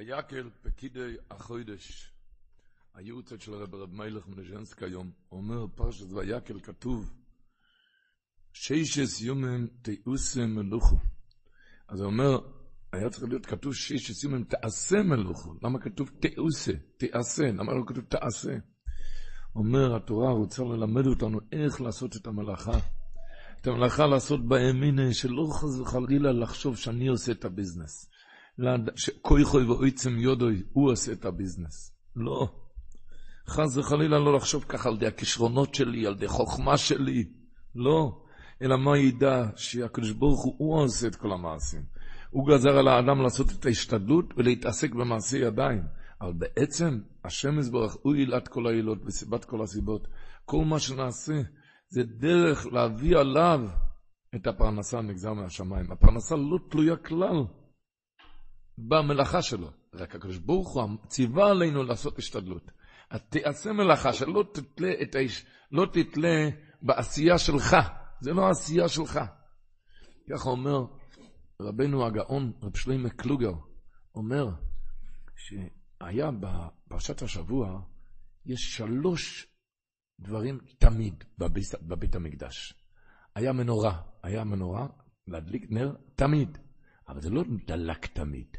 ויקל פקידי החוידש. הייעוצת של הרב רב מלך מנז'נסק היום, אומר פרשת ויקל כתוב, שישס יומן תיעושה מלוכו. אז הוא אומר, היה צריך להיות כתוב שישס יומן תעשה מלוכו. למה כתוב תיעושה, תעשה? למה לא כתוב תעשה? אומר התורה רוצה ללמד אותנו איך לעשות את המלאכה. את המלאכה לעשות בימינה, שלא חס וחלילה לחשוב שאני עושה את הביזנס. שכויכוי ואויצם יודוי, הוא עושה את הביזנס. לא. חס וחלילה לא לחשוב ככה על ידי הכישרונות שלי, על ידי חוכמה שלי. לא. אלא מה ידע שהקדוש ברוך הוא, הוא עושה את כל המעשים. הוא גזר על האדם לעשות את ההשתדלות ולהתעסק במעשי ידיים. אבל בעצם, השם יזברך, הוא עילת כל העילות וסיבת כל הסיבות. כל מה שנעשה זה דרך להביא עליו את הפרנסה הנגזר מהשמיים. הפרנסה לא תלויה כלל במלאכה שלו. רק הקדוש ברוך הוא ציווה עלינו לעשות השתדלות. אז תעשה מלאכה שלא תתלה, את האיש, לא תתלה בעשייה שלך. זה לא העשייה שלך. ככה אומר רבנו הגאון, רב שלמה קלוגר, אומר שהיה בפרשת השבוע, יש שלוש דברים תמיד בבית, בבית המקדש. היה מנורה, היה מנורה, להדליק נר תמיד, אבל זה לא דלק תמיד.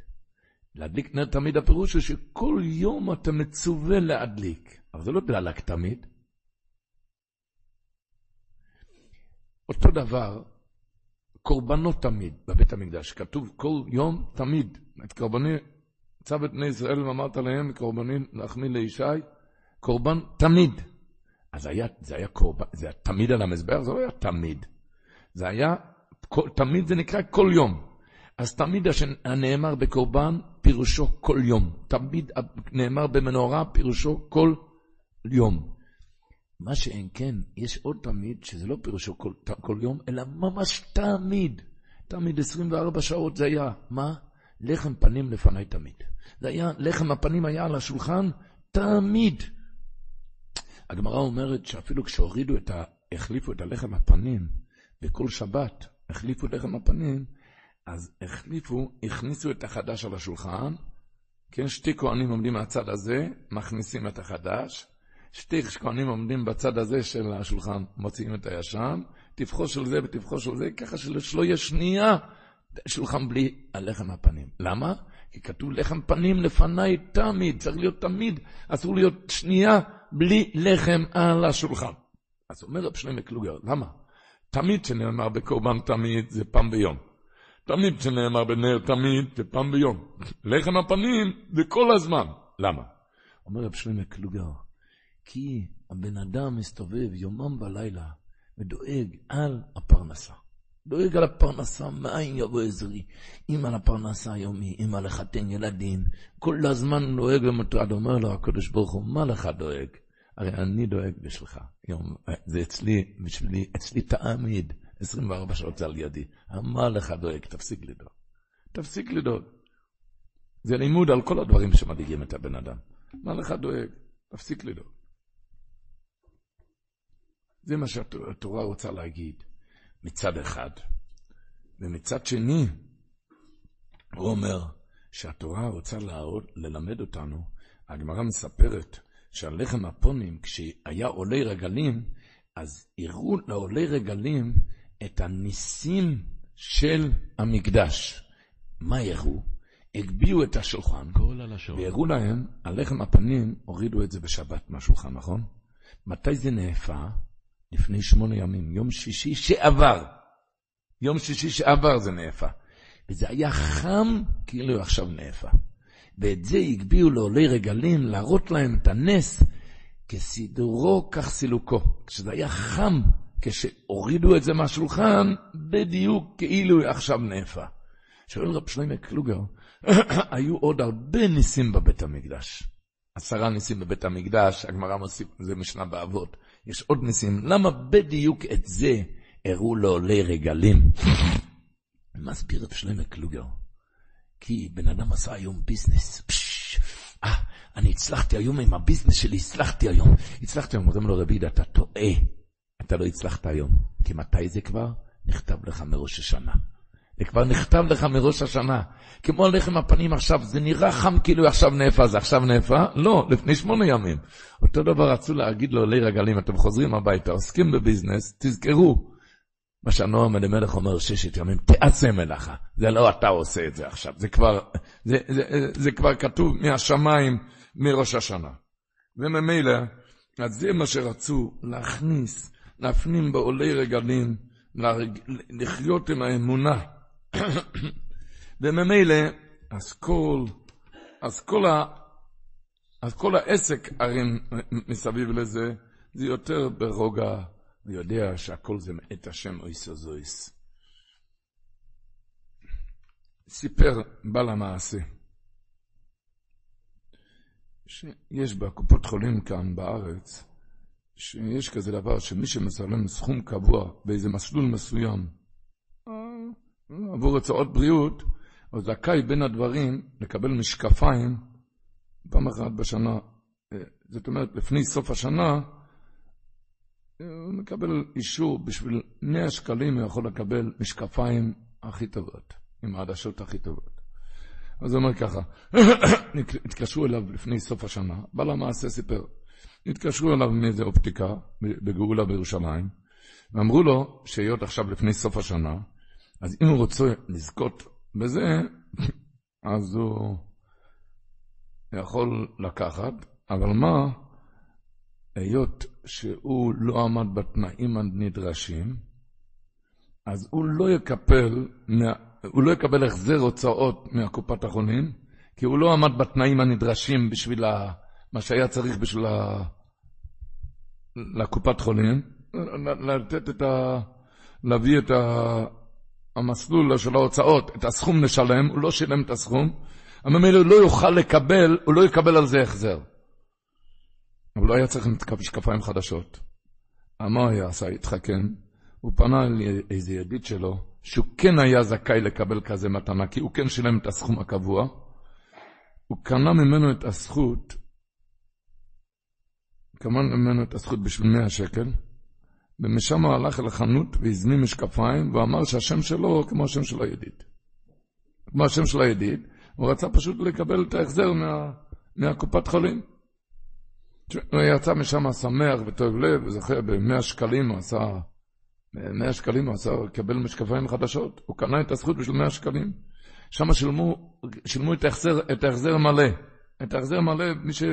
להדליק נר תמיד, הפירוש הוא שכל יום אתה מצווה להדליק, אבל זה לא דלק תמיד. אותו דבר, קורבנות תמיד בבית המקדש. כתוב כל יום תמיד. את קורבני, צו את בני ישראל ואמרת להם, קורבני להחמיא לישי, קורבן תמיד. אז היה, זה היה קורבן, זה היה תמיד על המזבח? זה לא היה תמיד. זה היה, כל, תמיד זה נקרא כל יום. אז תמיד הנאמר בקורבן, פירושו כל יום. תמיד נאמר במנורה, פירושו כל יום. מה שאין כן, יש עוד תמיד, שזה לא פירושו כל, כל יום, אלא ממש תמיד. תמיד 24 שעות זה היה, מה? לחם פנים לפניי תמיד. זה היה, לחם הפנים היה על השולחן תמיד. הגמרא אומרת שאפילו כשהורידו את ה... החליפו את הלחם הפנים, בכל שבת החליפו לחם הפנים, אז החליפו, הכניסו את החדש על השולחן, כן, שתי כהנים עומדים מהצד הזה, מכניסים את החדש, שתי כהנים עומדים בצד הזה של השולחן, מוציאים את הישן, טבחו של זה וטבחו של זה, ככה שלא יהיה שנייה שולחן בלי הלחם הפנים. למה? כי כתוב לחם פנים לפניי תמיד, צריך להיות תמיד, אסור להיות שנייה בלי לחם על השולחן. אז אומר רב שלמה קלוגר, למה? תמיד שנאמר בקורבן תמיד זה פעם ביום. תמיד שנאמר בנר תמיד זה פעם ביום. לחם הפנים זה כל הזמן. למה? אומר רב שלמה קלוגר, כי הבן אדם מסתובב יומם ולילה ודואג על הפרנסה. דואג על הפרנסה, מאין יבוא עזרי? אם על הפרנסה היומי, אם על לחתן ילדים, כל הזמן דואג ומוטרד, אומר לו הקדוש ברוך הוא, מה לך דואג? הרי אני דואג בשבילך. יום, זה אצלי, בשבילי, אצלי תעמיד, 24 שעות זה על ידי. מה לך דואג? תפסיק לדאוג. תפסיק לדאוג. זה לימוד על כל הדברים שמדאיגים את הבן אדם. מה לך דואג? תפסיק לדאוג. זה מה שהתורה רוצה להגיד מצד אחד. ומצד שני, הוא אומר שהתורה רוצה להראות, ללמד אותנו, הגמרא מספרת שעל לחם הפונים, כשהיה עולי רגלים, אז הראו לעולי רגלים את הניסים של המקדש. מה הראו? הגביהו את השולחן, והראו להם, על לחם הפנים, הורידו את זה בשבת מהשולחן, נכון? מתי זה נאפה? לפני שמונה ימים, יום שישי שעבר. יום שישי שעבר זה נאפה. וזה היה חם כאילו עכשיו נאפה. ואת זה הגביאו לעולי רגלים להראות להם את הנס כסידורו כך סילוקו. כשזה היה חם, כשהורידו את זה מהשולחן, בדיוק כאילו עכשיו נאפה. שואל רב שלמה קלוגר, היו עוד הרבה ניסים בבית המקדש. עשרה ניסים בבית המקדש, הגמרא מוסיף, זה משנה באבות. יש עוד ניסים. למה בדיוק את זה הראו לעולי רגלים? מסביר רב שלמה קלוגר. כי בן אדם עשה היום ביזנס. אה, אני הצלחתי היום עם הביזנס שלי, הצלחתי היום. הצלחתי היום, אומרים לו רבי, אתה טועה. אתה לא הצלחת היום. כי מתי זה כבר? נכתב לך מראש השנה. זה כבר נכתב לך מראש השנה. כמו לחם הפנים עכשיו, זה נראה חם כאילו עכשיו נאפה, זה עכשיו נאפה? לא, לפני שמונה ימים. אותו דבר רצו להגיד לעולי רגלים, אתם חוזרים הביתה, עוסקים בביזנס, תזכרו. מה שהנועם אלימלך אומר ששת ימים, תעשה מלאכה. זה לא אתה עושה את זה עכשיו, זה כבר, זה, זה, זה, זה כבר כתוב מהשמיים, מראש השנה. וממילא, אז זה מה שרצו, להכניס, להפנים בעולי רגלים, לחיות עם האמונה. וממילא, אז כל, אז כל, ה, אז כל העסק הרי מסביב לזה, זה יותר ברוגע, ויודע שהכל זה מאת השם אויס וזויס. סיפר בעל המעשה, שיש בקופות חולים כאן בארץ, שיש כזה דבר שמי שמשלם סכום קבוע באיזה מסלול מסוים עבור הוצאות בריאות, הוא זכאי בין הדברים לקבל משקפיים פעם אחת בשנה. זאת אומרת, לפני סוף השנה, הוא מקבל אישור בשביל 100 שקלים, הוא יכול לקבל משקפיים הכי טובות, עם העדשות הכי טובות. אז הוא אומר ככה, התקשרו אליו לפני סוף השנה, בעל המעשה סיפר, התקשרו אליו מאיזה אופטיקה בגאולה בירושלים, ואמרו לו שהיות עכשיו לפני סוף השנה, אז אם הוא רוצה לזכות בזה, אז הוא יכול לקחת, אבל מה, היות שהוא לא עמד בתנאים הנדרשים, אז הוא לא יקבל, הוא לא יקבל החזר הוצאות מהקופת החולים, כי הוא לא עמד בתנאים הנדרשים בשביל ה, מה שהיה צריך בשביל ה, לקופת חולים, לתת את ה... להביא את ה... המסלול של ההוצאות, את הסכום נשלם, הוא לא שילם את הסכום, הממילא הוא לא יוכל לקבל, הוא לא יקבל על זה החזר. אבל לא היה צריך משקפיים חדשות. מה היה עשה? התחכם. הוא פנה לאיזה ידיד שלו, שהוא כן היה זכאי לקבל כזה מתנה, כי הוא כן שילם את הסכום הקבוע. הוא קנה ממנו את הזכות, קנה ממנו את הזכות בשביל 100 שקל, ומשם הוא הלך אל החנות והזמין משקפיים, ואמר שהשם שלו כמו השם של הידיד. כמו השם של הידיד, הוא רצה פשוט לקבל את ההחזר מה, מהקופת חולים. הוא יצא משם שמח וטוב לב, וזוכר, ב-100 שקלים הוא עשה, ב-100 שקלים הוא עשה, קיבל משקפיים חדשות. הוא קנה את הזכות בשביל 100 שקלים. שם שילמו, שילמו את ההחזר, את ההחזר מלא. את ההחזר מלא, מי ש...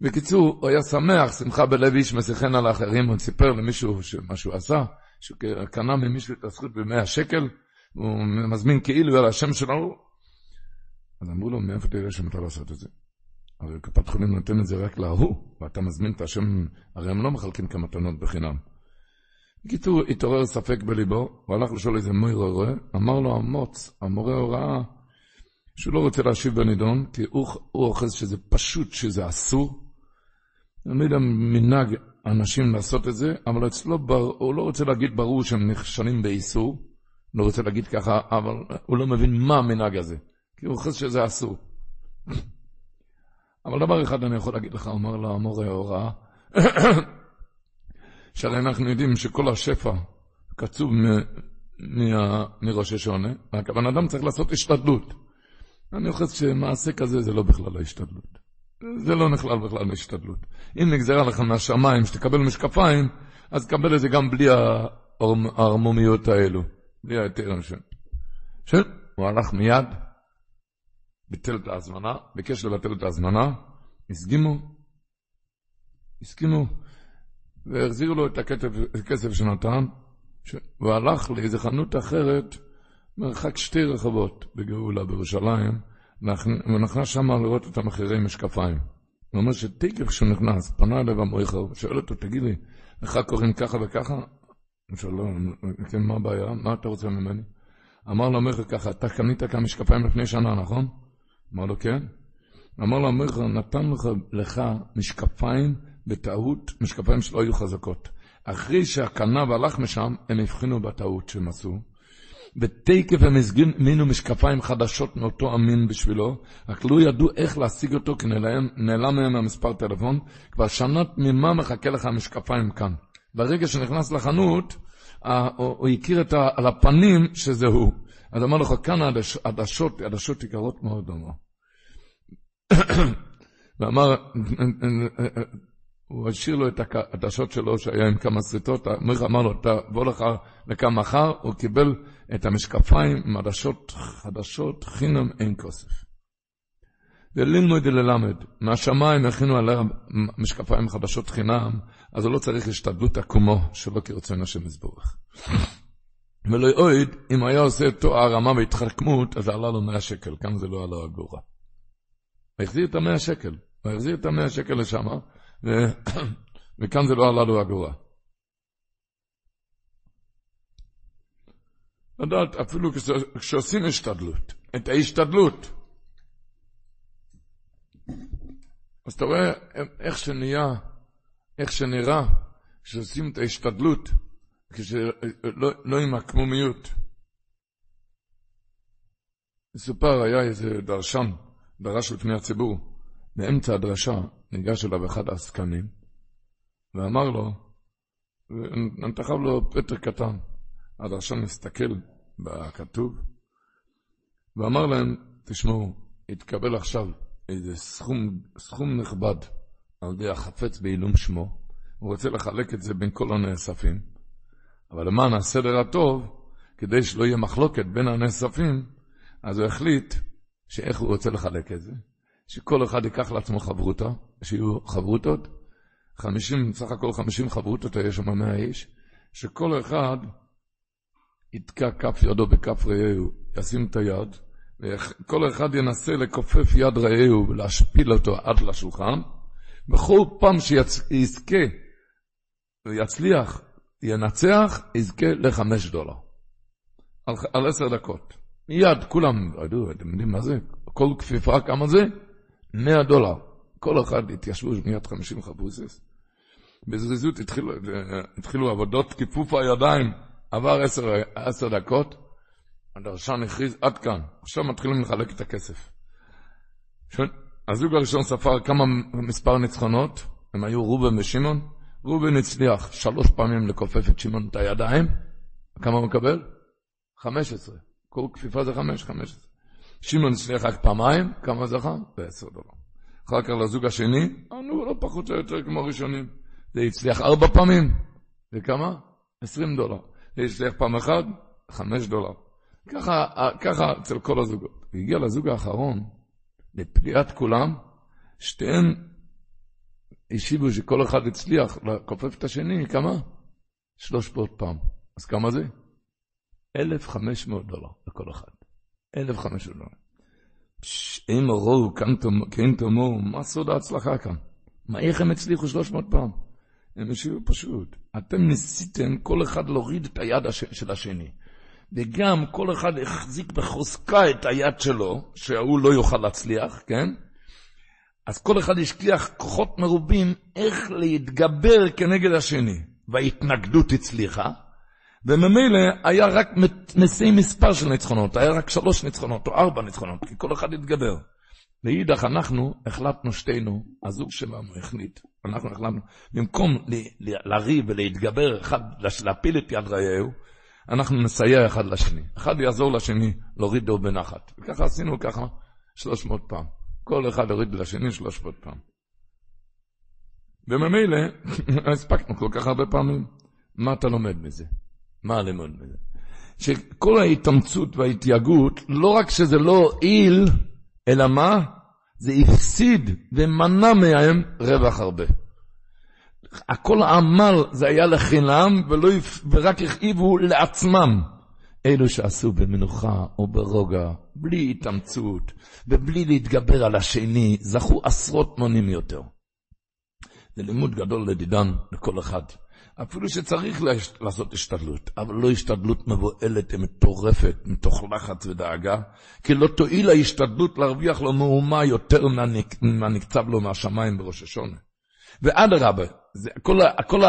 בקיצור, הוא היה שמח, שמחה בלב איש מסיחן על האחרים, הוא סיפר למישהו מה שהוא עשה, שהוא קנה ממישהו את הזכות ב-100 שקל, הוא מזמין כאילו על השם שלו, אז אמרו לו, מאיפה תראה שמותר לעשות את זה? הרי קופת חולים נותן את זה רק להוא, ואתה מזמין את השם, הרי הם לא מחלקים כמתנות בחינם. בקיצור, התעורר ספק בליבו, הוא הלך לשאול איזה מויר רואה, אמר לו המוץ, המורה הוראה, שהוא לא רוצה להשיב בנידון, כי הוא, הוא אוחז שזה פשוט, שזה אסור, אני לא יודע מנהג אנשים לעשות את זה, אבל אצלו בר, הוא לא רוצה להגיד ברור שהם נכשלים באיסור, לא רוצה להגיד ככה, אבל הוא לא מבין מה המנהג הזה, כי הוא חושב שזה אסור. אבל דבר אחד אני יכול להגיד לך, אומר לה המורה ההוראה, שהרי אנחנו יודעים שכל השפע קצוב מראש השונה, רק הבן אדם צריך לעשות השתדלות. אני חושב שמעשה כזה זה לא בכלל ההשתדלות. זה לא נכלל בכלל מהשתדלות. אם נגזרה לך מהשמיים שתקבל משקפיים, אז תקבל את זה גם בלי הערמומיות האלו, בלי ההיתר השם. כן, הוא הלך מיד, ביטל את ההזמנה, ביקש לבטל את ההזמנה, הסכימו, הסכימו, והחזירו לו את הכסף שנתן, והוא הלך לאיזה חנות אחרת, מרחק שתי רחובות בגאולה בירושלים, ונכנס שם לראות את המחירי משקפיים. הוא אומר שתקף כשהוא נכנס, פנה אליו המויכר, שואל אותו, תגיד לי, לך קוראים ככה וככה? הוא שואל, לא, כן, מה הבעיה? מה אתה רוצה ממני? אמר לו המויכר ככה, אתה קנית כאן משקפיים לפני שנה, נכון? אמר לו, כן. אמר לו המויכר, נתן לך, לך משקפיים בטעות, משקפיים שלא היו חזקות. אחרי שהקנה והלך משם, הם הבחינו בטעות שהם עשו. ותקף הם הזמינו משקפיים חדשות מאותו המין בשבילו, רק לא ידעו איך להשיג אותו, כי נעלם, נעלם מהם המספר טלפון. כבר שנה תמימה מחכה לך המשקפיים כאן. ברגע שנכנס לחנות, הוא הכיר את ה, על הפנים שזה הוא. אז אמר לך, כאן עדשות, עדשות יקרות מאוד, אמר. ואמר, הוא השאיר לו את העדשות שלו שהיה עם כמה שריטות, המלך אמר לו, תבוא לך לכאן מחר, הוא קיבל את המשקפיים עם עדשות חדשות, חינם אין כוסף. וללמוד וללמד, מהשמיים הכינו עליה משקפיים חדשות חינם, אז הוא לא צריך השתדלות עקומו, שלא כרצון השם יזבורך. ולא אוהד, אם היה עושה תואר רמה והתחכמות, אז עלה לו 100 שקל, כאן זה לא עלה אגורה. החזיר את המאה שקל, הוא החזיר את המאה שקל לשם, ו... וכאן זה לא עלה לו אגורה. לדעת, אפילו כשעושים השתדלות, את ההשתדלות. אז אתה רואה איך שנהיה, איך שנראה, כשעושים את ההשתדלות, כשלא לא עם הקמומיות. מסופר, היה איזה דרשן, דרש לפני הציבור, באמצע הדרשה ניגש אליו אחד העסקנים, ואמר לו, נתחב לו פטר קטן. הדרשן מסתכל בכתוב, ואמר להם, תשמעו, התקבל עכשיו איזה סכום, סכום נכבד על ידי החפץ בעילום שמו, הוא רוצה לחלק את זה בין כל הנאספים, אבל למען הסדר הטוב, כדי שלא יהיה מחלוקת בין הנאספים, אז הוא החליט שאיך הוא רוצה לחלק את זה, שכל אחד ייקח לעצמו חברותה, שיהיו חברותות, 50, סך הכל 50 חברותות, יש שם 100 איש, שכל אחד יתקע כף ידו בכף רעהו, ישים את היד, וכל אחד ינסה לכופף יד רעהו ולהשפיל אותו עד לשולחן. בכל פעם שיזכה ויצליח, ינצח, יזכה לחמש דולר. על, על עשר דקות. מיד, כולם, אתם יודעים מה זה? כל כפיפה, כמה זה? מאה דולר. כל אחד התיישבו מיד חמישים חבוסס. בזריזות התחילו, התחילו עבודות כיפוף הידיים. עבר עשר, עשר דקות, הדרשן הכריז, עד כאן, עכשיו מתחילים לחלק את הכסף. הזוג הראשון ספר כמה מספר ניצחונות, הם היו ראובן ושמעון. ראובן הצליח שלוש פעמים לכופף את שמעון את הידיים, כמה הוא מקבל? חמש עשרה. כל כפיפה זה חמש, חמש עשרה. שמעון הצליח רק פעמיים, כמה זכה? בעשר דולר. אחר כך לזוג השני, ענו לא פחות או יותר כמו ראשונים. זה הצליח ארבע פעמים, וכמה? עשרים דולר. הצליח פעם אחת, חמש דולר. ככה, ככה אצל כל הזוגות. והגיע לזוג האחרון, לפליאת כולם, שתיהן השיבו שכל אחד הצליח לכופף את השני, כמה? שלוש מאות פעם. אז כמה זה? אלף חמש מאות דולר לכל אחד. אלף חמש מאות דולר. אם ראו כן תאמרו, מה סוד ההצלחה כאן? מה, איך הם הצליחו שלוש מאות פעם? הם השיבו פשוט. אתם ניסיתם כל אחד להוריד את היד של השני. וגם כל אחד החזיק בחוזקה את היד שלו, שההוא לא יוכל להצליח, כן? אז כל אחד השקיח כוחות מרובים איך להתגבר כנגד השני. וההתנגדות הצליחה, וממילא היה רק נשיא מספר של ניצחונות, היה רק שלוש ניצחונות או ארבע ניצחונות, כי כל אחד התגבר. ואידך אנחנו החלטנו שתינו, הזוג שלנו החליט, אנחנו החלטנו, במקום לריב ולהתגבר אחד, להפיל את יד רעהו, אנחנו נסייע אחד לשני. אחד יעזור לשני להוריד דור בנחת. וככה עשינו ככה שלוש מאות פעם. כל אחד הוריד לשני שלוש מאות פעם. וממילא הספקנו כל כך הרבה פעמים. מה אתה לומד מזה? מה ללמוד מזה? שכל ההתאמצות וההתייגעות, לא רק שזה לא הועיל, אלא מה? זה הפסיד ומנע מהם רווח הרבה. הכל העמל זה היה לחינם, ולא, ורק הכאיבו לעצמם. אלו שעשו במנוחה או ברוגע, בלי התאמצות ובלי להתגבר על השני, זכו עשרות מונים יותר. זה לימוד גדול לדידן לכל אחד. אפילו שצריך לעשות השתדלות, אבל לא השתדלות מבוהלת ומטורפת מתוך לחץ ודאגה, כי לא תועיל ההשתדלות להרוויח לו מהומה יותר מהנקצב לו מהשמיים בראש השונה. ואדרבה, כל, כל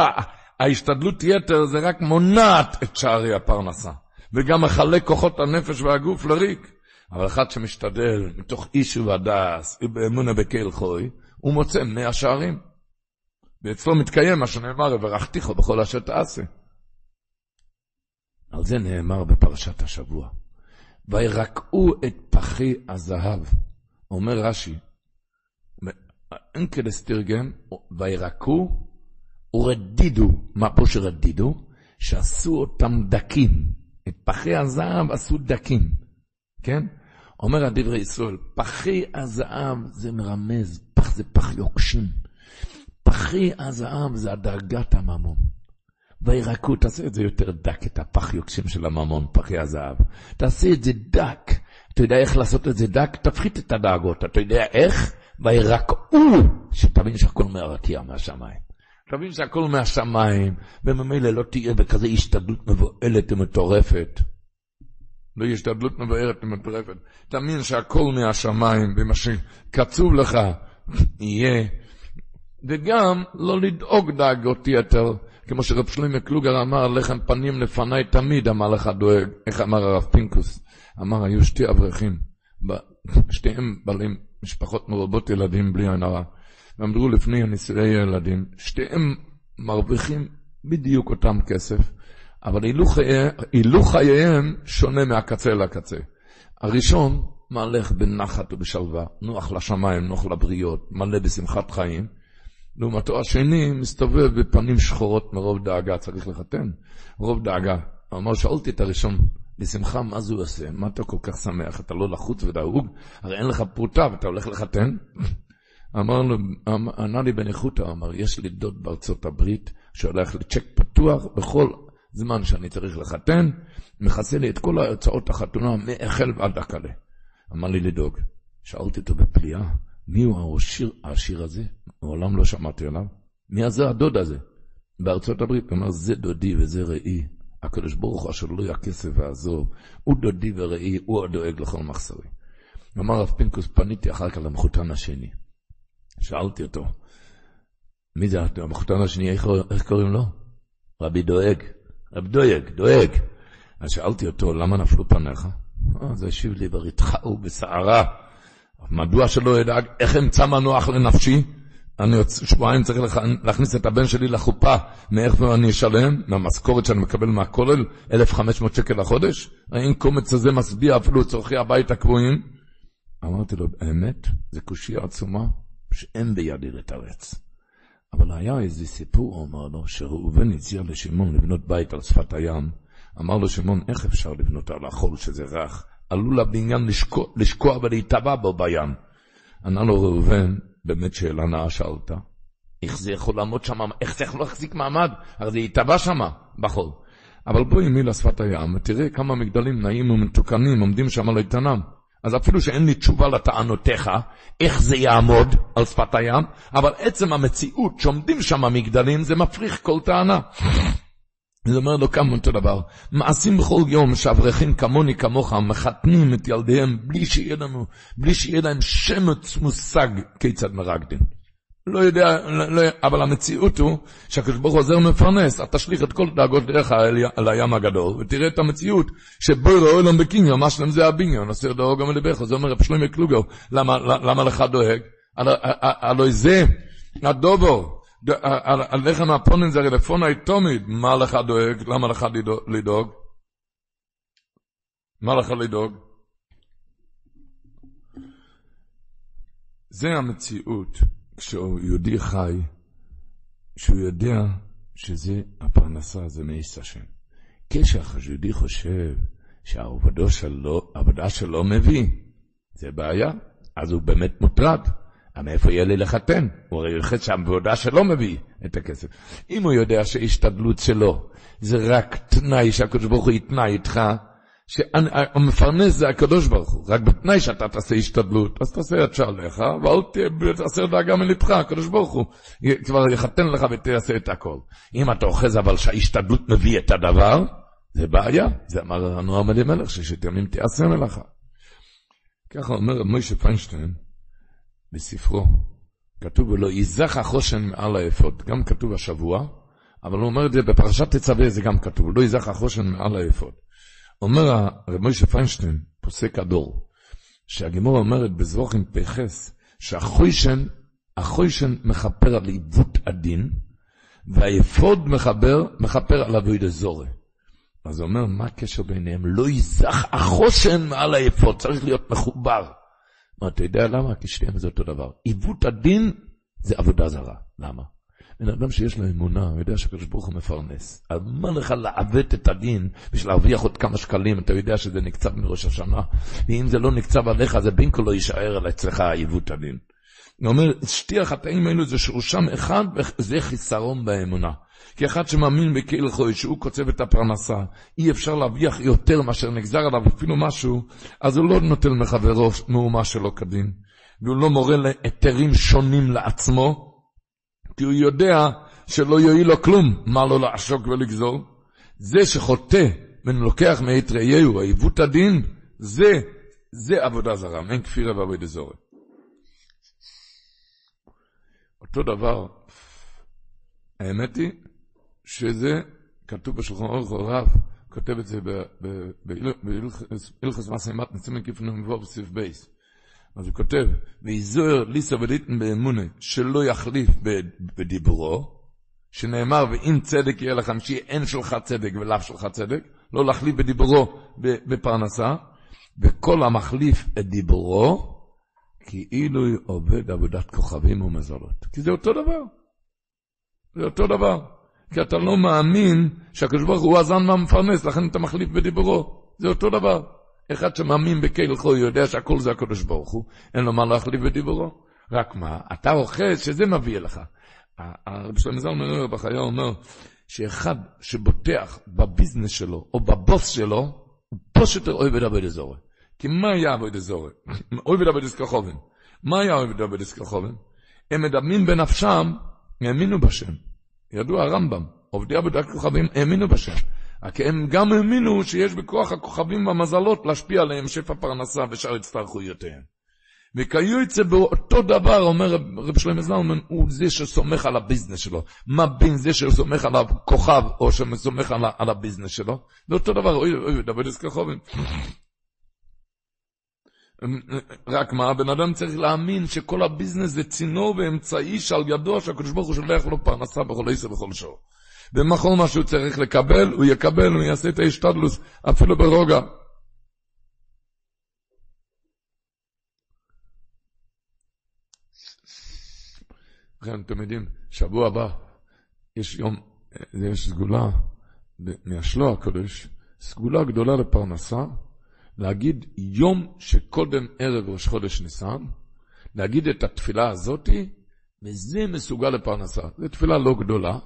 ההשתדלות יתר זה רק מונעת את שערי הפרנסה, וגם מחלק כוחות הנפש והגוף לריק. אבל אחד שמשתדל מתוך איש ובדס ובאמונה בקהל חוי, הוא מוצא מאה שערים. ואצלו מתקיים מה שנאמר, וברכתיך בכל אשר תעשה. על זה נאמר בפרשת השבוע. וירקעו את פחי הזהב. אומר רש"י, כדס תרגם, וירקעו ורדידו, מה פה שרדידו? שעשו אותם דקים. את פחי הזהב עשו דקים, כן? אומר הדברי ישראל, פחי הזהב זה מרמז, פח זה פח יוקשים. פחי הזהב זה הדרגת הממון. וירקו, תעשה את זה יותר דק, את הפח יוקשים של הממון, פחי הזהב. תעשה את זה דק. אתה יודע איך לעשות את זה דק? תפחית את הדאגות. אתה יודע איך? וירקעו, שתבין שהכל מהרקיע מהשמיים. תבין שהכל מהשמיים, וממילא לא תהיה בכזה השתדלות מבוהלת ומטורפת. לא השתדלות מבוהלת ומטורפת. תאמין שהכל מהשמיים, ומה שקצוב לך יהיה. וגם לא לדאוג דאגות יתר, כמו שרב שלמה קלוגר אמר, לחם פנים לפניי תמיד, אמר לך דואג. איך אמר הרב פינקוס? אמר, היו שתי אברכים, שתיהם בעלים משפחות מרובות ילדים בלי עין הרע. ועמדו לפני הנישואי ילדים, שתיהם מרוויחים בדיוק אותם כסף, אבל הילוך חייהם שונה מהקצה לקצה. הראשון מהלך בנחת ובשלווה, נוח לשמיים, נוח לבריות, מלא בשמחת חיים. לעומתו השני מסתובב בפנים שחורות מרוב דאגה, צריך לחתן, רוב דאגה. הוא אמר, שאלתי את הראשון, בשמחה, מה זה הוא עושה? מה אתה כל כך שמח? אתה לא לחוץ ודאוג? הרי אין לך פרוטה ואתה הולך לחתן? אמר לו, ענה לי בניחותא, אמר, יש לי דוד בארצות הברית שהולך לצ'ק פתוח בכל זמן שאני צריך לחתן, מכסה לי את כל ההוצאות החתונה מהחל ועד הקלה. אמר לי לדאוג. שאלתי אותו בפליאה, מי הוא העשיר, העשיר הזה? מעולם לא שמעתי עליו. מי זה הדוד הזה? בארצות הברית. הוא אמר, זה דודי וזה ראי. הקדוש ברוך הוא אשר לא יהיה ועזוב. הוא דודי וראי, הוא הדואג לכל מחסרי. אמר רב פינקוס, פניתי אחר כך למחותן השני. שאלתי אותו, מי זה המחותן השני, איך, איך קוראים לו? רבי דואג, רבי דואג, דואג. אז שאלתי אותו, למה נפלו פניך? אז השיב לי, ברתחה ובסערה. מדוע שלא ידאג, איך אמצא מנוח לנפשי? אני עוד שבועיים צריך להכניס את הבן שלי לחופה, מאיפה אני אשלם? מהמשכורת שאני מקבל מהכולל, 1,500 שקל לחודש? האם קומץ הזה משביע אפילו צורכי הבית הקבועים? אמרתי לו, באמת? זה קושיה עצומה? שאין בידי לתרץ. אבל היה איזה סיפור, הוא אמר לו, שראובן הציע לשמעון לבנות בית על שפת הים. אמר לו שמעון, איך אפשר לבנות על החול שזה רך? עלול הבניין לשקוע, לשקוע ולהיטבע בו בים. ענה לו ראובן, באמת שאלה נאה שאלת. איך זה יכול לעמוד שם, איך זה יכול להחזיק מעמד? הרי זה ייטבע שם, בחול. אבל בואי מי לשפת הים, ותראה כמה מגדלים נעים ומתוקנים עומדים שם על איתנם. אז אפילו שאין לי תשובה לטענותיך, איך זה יעמוד על שפת הים, אבל עצם המציאות שעומדים שם המגדלים, זה מפריך כל טענה. זה אומר לו כמה אותו דבר, מעשים בכל יום שאברכים כמוני כמוך מחתנים את ילדיהם בלי שיהיה לנו, בלי שיהיה להם שמץ מושג כיצד מרקדין. לא יודע, לא, לא, אבל המציאות הוא שהקדוש ברוך הוא עוזר מפרנס, אתה תשליך את כל דאגות דרך על הים הגדול, ותראה את המציאות שבו רואה עולם בקניון, מה שלם זה הבניון, אסיר דאו גם לבך, זה אומר רב שלמה קלוגר, למה, למה לך דואג? הלוא זה הדובו, הלחם הפונים זה רלפון תמיד, מה לך דואג? למה לך לדאוג? מה לך לדאוג? זה המציאות. כשהוא יהודי חי, שהוא יודע שזה הפרנסה, זה מעיס השם. כשיהודי חושב שהעבודה שלו, שלו מביא, זה בעיה, אז הוא באמת מוטרד. מאיפה יהיה לי לחתן? הוא הרי יוחד שהעבודה שלו מביא את הכסף. אם הוא יודע שההשתדלות שלו זה רק תנאי שהקדוש ברוך הוא יתנא איתך, שהמפרנס זה הקדוש ברוך הוא, רק בתנאי שאתה תעשה השתדלות, אז תעשה את שעליך, ואל תעשה דאגה מלבך, הקדוש ברוך הוא כבר יחתן לך ותעשה את הכל. אם אתה אוחז אבל שההשתדלות מביא את הדבר, זה בעיה, זה אמר לנו עמדי מלך, ששת ימים תעשה מלאכה. ככה אומר מוישה פיינשטיין בספרו, כתוב לו, ייזך החושן מעל האפוד, גם כתוב השבוע, אבל הוא אומר את זה בפרשת תצווה, זה גם כתוב, לא ייזך החושן מעל האפוד. אומר הרב מוישה פיינשטיין, פוסק הדור, שהגימור אומרת בזרוחים פחס, שהחוישן, החוישן מכפר על עיוות הדין, והיפוד מחבר, מכפר על אבוי דזורי. אז הוא אומר, מה הקשר ביניהם? לא ייזך החושן מעל היפות, צריך להיות מחובר. אתה יודע למה? כי שניהם זה אותו דבר. עיוות הדין זה עבודה זרה. למה? בן אדם שיש לו אמונה, הוא יודע שהקדוש ברוך הוא מפרנס. אז מה לך לעוות את הדין בשביל להרוויח עוד כמה שקלים? אתה יודע שזה נקצב מראש השנה, ואם זה לא נקצב עליך, זה כה לא יישאר על אצלך עיוות הדין. הוא אומר, שתי החטאים האלו זה שורשם אחד, וזה חיסרון באמונה. כי אחד שמאמין בקהיל חוי, שהוא קוצב את הפרנסה, אי אפשר להרוויח יותר מאשר נגזר עליו אפילו משהו, אז הוא לא נוטל מחברו מהומה שלו כדין. והוא לא מורה להיתרים שונים לעצמו, כי הוא יודע שלא יועיל לו כלום, מה לו לעשוק ולגזור. זה שחוטא ולוקח מאת ראיהו, העיוות הדין, זה, זה עבודה זרה, אין כפירה ועבודה זורה. אותו דבר, האמת היא שזה כתוב בשולחן אורך רב, כותב את זה בהלכס מסיימת נצימן כיפנו מבוא בסעיף בייס. אז הוא כותב, ויזוהר ליסה וליטן באמונה, שלא יחליף בדיבורו, שנאמר, ואם צדק יהיה לכם, שיהיה אין שלך צדק ולאו שלך צדק, לא להחליף בדיבורו בפרנסה, וכל המחליף את דיבורו, כאילו עובד עבודת כוכבים ומזלות. כי זה אותו דבר. זה אותו דבר. כי אתה לא מאמין שהקדוש ברוך הוא הזן מהמפרנס, לכן אתה מחליף בדיבורו. זה אותו דבר. אחד שמאמין בקהיל חוי יודע שהכל זה הקדוש ברוך הוא, אין לו מה להחליף בדיבורו. רק מה, אתה אוחז שזה מביא לך. הרב שלמה זלמן אומר בחיי אומר, שאחד שבוטח בביזנס שלו, או בבוס שלו, הוא פשוט אוהב את עבוד אזורי. כי מה היה עבוד אזורי? אוהב את עבוד אסכחובן. מה היה עבוד אסכחובן? הם מדמים בנפשם, האמינו בשם. ידוע הרמב"ם, עובדי עבודת כוכבים האמינו בשם. רק הם גם האמינו שיש בכוח הכוכבים והמזלות להשפיע עליהם שפע פרנסה ושאר הצטרכויותיהם. וכיוצא באותו דבר, אומר רב שלמה זלמן, הוא זה שסומך על הביזנס שלו. מה בין זה שסומך על הכוכב, או שסומך על, על הביזנס שלו? זה אותו דבר, אוי, אוי, דוד אסכחובים. רק מה, הבן אדם צריך להאמין שכל הביזנס זה צינור ואמצעי שעל ידו שהקדוש ברוך הוא שולח לו פרנסה בכל עשר ובכל שור. ובכל מה שהוא צריך לקבל, הוא יקבל, הוא יעשה את ההשתדלוס, אפילו ברוגע. לכן, אתם יודעים, שבוע הבא יש יום, יש סגולה מהשלוע הקודש, סגולה גדולה לפרנסה, להגיד יום שקודם ערב ראש חודש ניסן, להגיד את התפילה הזאתי, וזה מסוגל לפרנסה. זו תפילה לא גדולה,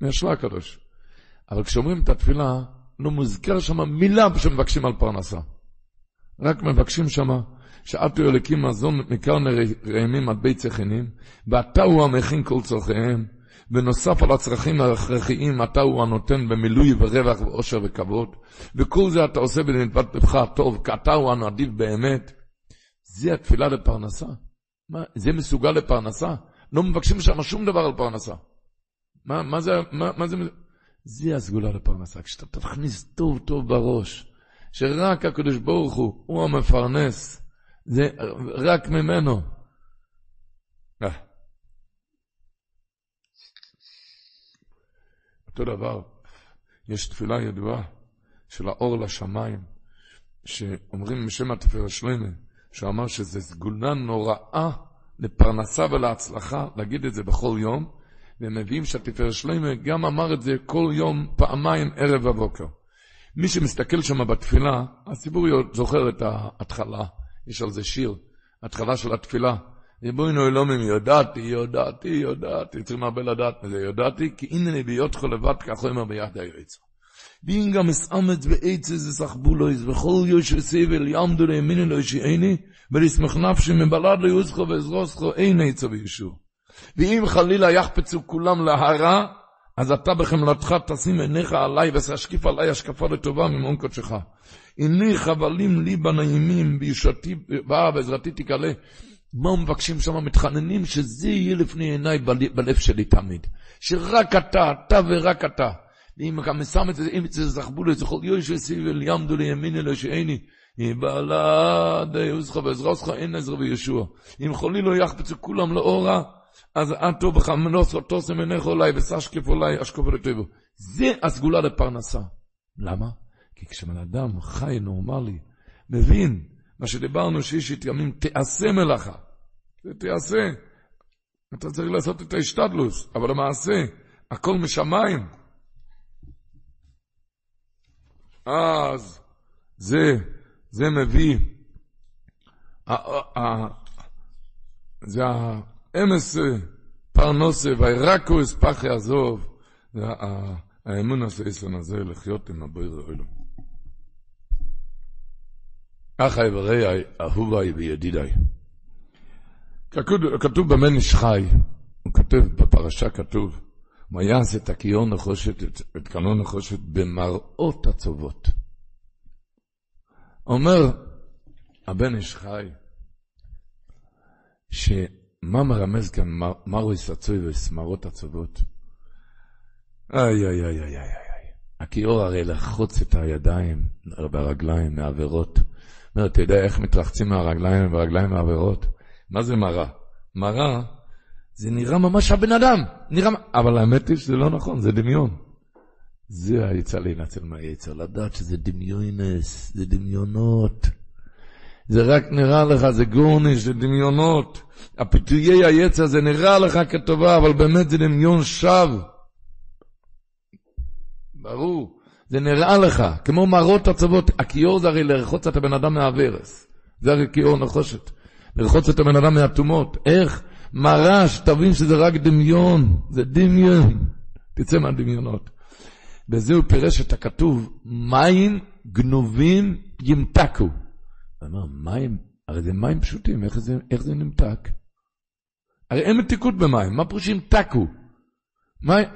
מהשלה הקדוש. אבל כשאומרים את התפילה, לא מוזכר שם מילה שמבקשים על פרנסה. רק מבקשים שם, שעטו אלוקים מזון מקרני רעמים עד בית צחינים, ואתה הוא המכין כל צורכיהם, ונוסף על הצרכים ההכרחיים, אתה הוא הנותן במילוי ורווח ואושר וכבוד, וכל זה אתה עושה בנדבת לבך הטוב, כי אתה הוא הנדיב באמת. זה התפילה לפרנסה. מה, זה מסוגל לפרנסה? לא מבקשים שם שום דבר על פרנסה. מה, מה זה, מה, מה זה, זה הסגולה לפרנסה. כשאתה תכניס טוב טוב בראש, שרק הקדוש ברוך הוא, הוא המפרנס, זה רק ממנו. אה. אותו דבר, יש תפילה ידועה של האור לשמיים, שאומרים בשם התפארת שלמה, שהוא אמר שזה סגולה נוראה לפרנסה ולהצלחה, להגיד את זה בכל יום, והם מביאים שהתפארת שלמה גם אמר את זה כל יום, פעמיים, ערב ובוקר. מי שמסתכל שם בתפילה, הציבור זוכר את ההתחלה, יש על זה שיר, התחלה של התפילה. ריבונו אלומים, יודעתי, יודעתי, יודעתי, צריכים הרבה לדעת מזה, יודעתי, כי הנני בהיותך לבד, כך אומר ביד היועץ. ואם גם אסאמץ בעץ איזה סחבולויס, וכל יוש וסבל יעמדו לימיני לא ישעני, ולסמך נפשי מבלד ליוזכו ועזרוסכו, אין עצה וישור. ואם חלילה יחפצו כולם להרע, אז אתה בחמלתך תשים עיניך עליי ותשקיף עליי השקפה לטובה ממעון קודשך. הנה חבלים לי בנעימים בישתי בעזרתי תקלה. מה מבקשים שם? מתחננים שזה יהיה לפני עיניי בלב שלי תמיד. שרק אתה, אתה ורק אתה. ואם גם שם את זה, אם זה זכבו לו, זכור יושב סיבל יעמדו לימין אלו שאיני. בלעד יוזך ועזרתך אין עזר וישוע. אם חולי לא יחפצו כולם לאורה, אז אטו בחמנוס אותו סמנך אולי וסשקף אולי אשקוף לטבו. זה הסגולה לפרנסה. למה? כי כשבן אדם חי נורמלי, מבין מה שדיברנו שישית ימים, תעשה מלאכה. זה תעשה. אתה צריך לעשות את ההשתדלוס, אבל למעשה, הכל משמיים. אז זה, זה מביא, זה האמס פרנוסה והירקוס פח יעזוב, זה האמון הסייסון הזה לחיות עם הבויר האלו. אחי ורעי, אהוביי וידידיי. כתוב במן איש חי, הוא כותב, בפרשה כתוב, ויעש את הכיור נחושת, את, את נחושת במראות עצובות. אומר הבן איש חי, שמה מרמז כאן מרויס עצוי וסמרות עצובות? איי, איי, איי, איי, איי, איי. הכיור הרי לחוץ את הידיים והרגליים מעבירות. אומר, אתה יודע איך מתרחצים מהרגליים והרגליים מעבירות? מה זה מראה? מראה, זה נראה ממש הבן אדם, נראה... אבל האמת היא שזה לא נכון, זה דמיון. זה היצא להינצל מהיצר, לדעת שזה דמיונס, זה דמיונות. זה רק נראה לך, זה גורניש, זה דמיונות. הפיתויי היצר זה נראה לך כטובה, אבל באמת זה דמיון שווא. ברור. זה נראה לך, כמו מראות עצבות. הכיור זה הרי לרחוץ את הבן אדם מהוורס. זה הרי כיור נחושת. לרחוץ את הבן אדם מהטומאות. איך? מרש, תבין שזה רק דמיון. זה דמיון. תצא מהדמיונות. בזה הוא פירש את הכתוב, מים גנובים ימתקו. הוא אומר, מים, הרי זה מים פשוטים, איך זה, איך זה נמתק? הרי אין מתיקות במים, מה פירוש ימתקו? מים...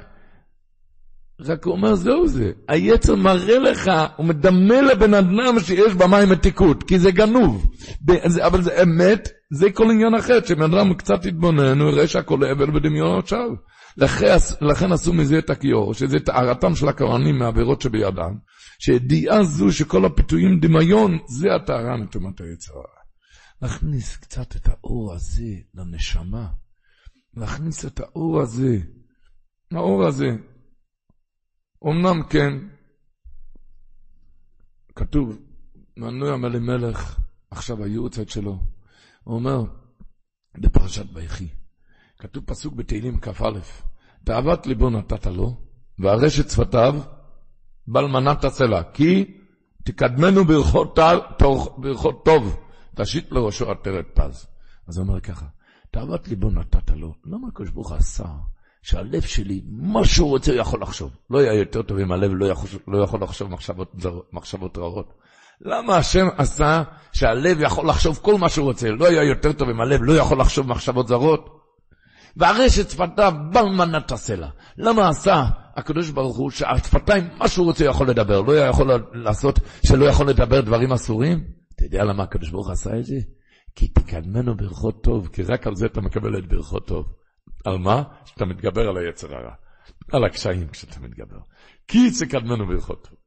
רק הוא אומר, זהו זה. היצר מראה לך, הוא מדמה לבן אדם שיש במים מתיקות, כי זה גנוב. אבל זה אמת, זה כל עניין אחר, שבן אדם קצת יתבונן, הוא יראה שהכל אבל בדמיונות שווא. לכן, לכן עשו מזה את הכיור, שזה טהרתם של הכוהנים מהעבירות שבידם, שידיעה זו שכל הפיתויים דמיון, זה הטהרה מטומאת היצר להכניס קצת את האור הזה לנשמה, להכניס את האור הזה, האור הזה. אמנם כן, כתוב, מנוי המלימלך, עכשיו היורצת שלו, הוא אומר, בפרשת ויחי, כתוב פסוק בתהילים כ"א, תאוות ליבו נתת לו, והרשת שפתיו, בל מנת הסלע, כי תקדמנו ברכות, טוב, תשית לראשו עטרת פז. אז הוא אומר ככה, תאוות ליבו נתת לו, למה הקדוש ברוך עשה שהלב שלי, מה שהוא רוצה, הוא יכול לחשוב. לא יהיה יותר טוב אם הלב לא יכול, לא יכול לחשוב מחשבות, מחשבות רעות. למה השם עשה שהלב יכול לחשוב כל מה שהוא רוצה? לא היה יותר טוב אם הלב לא יכול לחשוב מחשבות זרות? והרשת שפתיו בל מנת הסלע. למה עשה הקדוש ברוך הוא שהשפתיים, מה שהוא רוצה יכול לדבר, לא יכול לעשות שלא יכול לדבר דברים אסורים? אתה יודע למה הקדוש ברוך עשה את זה? כי תקדמנו ברכות טוב, כי רק על זה אתה מקבל את ברכות טוב. על מה? שאתה מתגבר על היצר הרע. על הקשיים כשאתה מתגבר. כי תקדמנו ברכות טוב.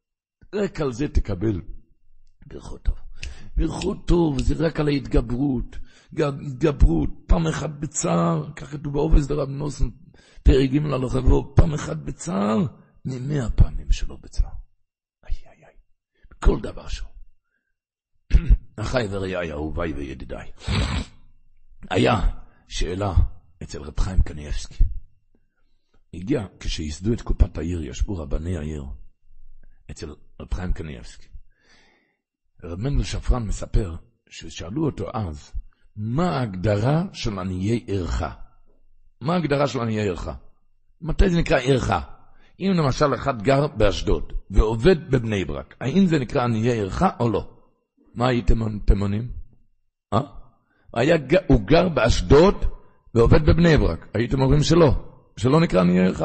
רק על זה תקבל ברכות טוב. ברכות טוב זה רק על ההתגברות. התגברות, פעם אחת בצער, ככה כתוב בעובס דרב נוסן, פרק ג' על החברו, פעם אחת בצער, ממאה פעמים שלא בצער. איי איי איי, כל דבר שהוא. אחי ורעיי, אהוביי וידידיי. היה שאלה אצל רב חיים קניאבסקי. הגיע, כשייסדו את קופת העיר, ישבו רבני העיר, אצל רב חיים קניאבסקי. רב מנדל שפרן מספר ששאלו אותו אז, מה ההגדרה של עניי עירך? מה ההגדרה של עניי עירך? מתי זה נקרא עירך? אם למשל אחד גר באשדוד ועובד בבני ברק, האם זה נקרא עניי עירך או לא? מה הייתם עונים? אה? היה, הוא גר באשדוד ועובד בבני ברק, הייתם אומרים שלא, שלא נקרא עניי עירך.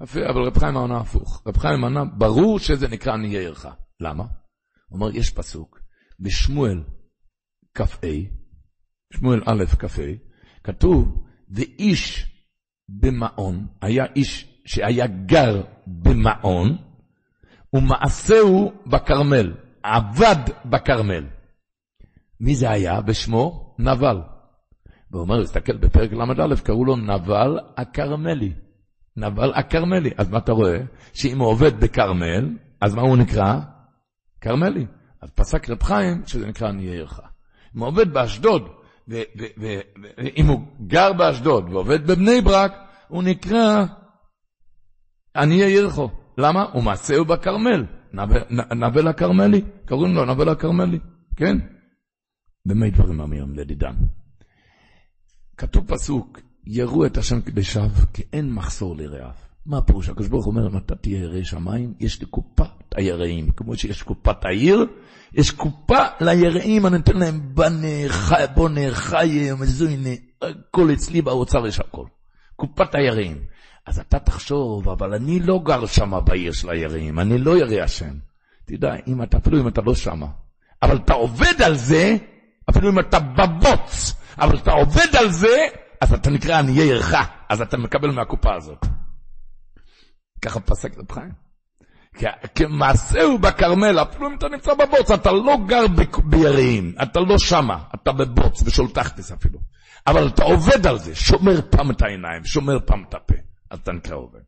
אבל רב חיים ענה הפוך. רב חיים ענה, ברור שזה נקרא עניי עירך. למה? הוא אומר, יש פסוק בשמואל כ"ה, שמואל א' כ"ה, כתוב, ואיש במעון, היה איש שהיה גר במעון, ומעשהו בכרמל, עבד בכרמל. מי זה היה בשמו? נבל. והוא אומר, תסתכל בפרק ל"א, קראו לו נבל הכרמלי. נבל הכרמלי. אז מה אתה רואה? שאם הוא עובד בכרמל, אז מה הוא נקרא? כרמלי. אז פסק רב חיים, שזה נקרא עניי עירך. אם הוא עובד באשדוד, ואם הוא גר באשדוד ועובד בבני ברק, הוא נקרא עניי עירכו. למה? הוא מעשהו בכרמל, נבל הכרמלי, קוראים לו נבל הכרמלי, כן? במה דברים אמירים לדידם. כתוב פסוק, יראו את השם כבשב, כי אין מחסור לרעיו. מה הפירוש? הקדוש ברוך אומר, אם אתה תהיה ירא שמיים, יש לי קופת היראים. כמו שיש קופת העיר, יש קופה ליראים, אני נותן להם בנה, חי, בונה, חי, מזוינה, הכל אצלי באוצר יש הכל. קופת היראים. אז אתה תחשוב, אבל אני לא גר שם בעיר של היראים, אני לא ירא השם. תדע, אם אתה, אפילו אם אתה לא שמה, אבל אתה עובד על זה, אפילו אם אתה בבוץ, אבל אתה עובד על זה, אז אתה נקרא עניי עירך, אז אתה מקבל מהקופה הזאת. ככה פסק רב חיים. כמעשהו בכרמל, אפילו אם אתה נמצא בבוץ, אתה לא גר ביראים, אתה לא שמה, אתה בבוץ, בשולטכתס אפילו. אבל אתה עובד על זה, שומר פעם את העיניים, שומר פעם את הפה, אז אתה נקרא עובד.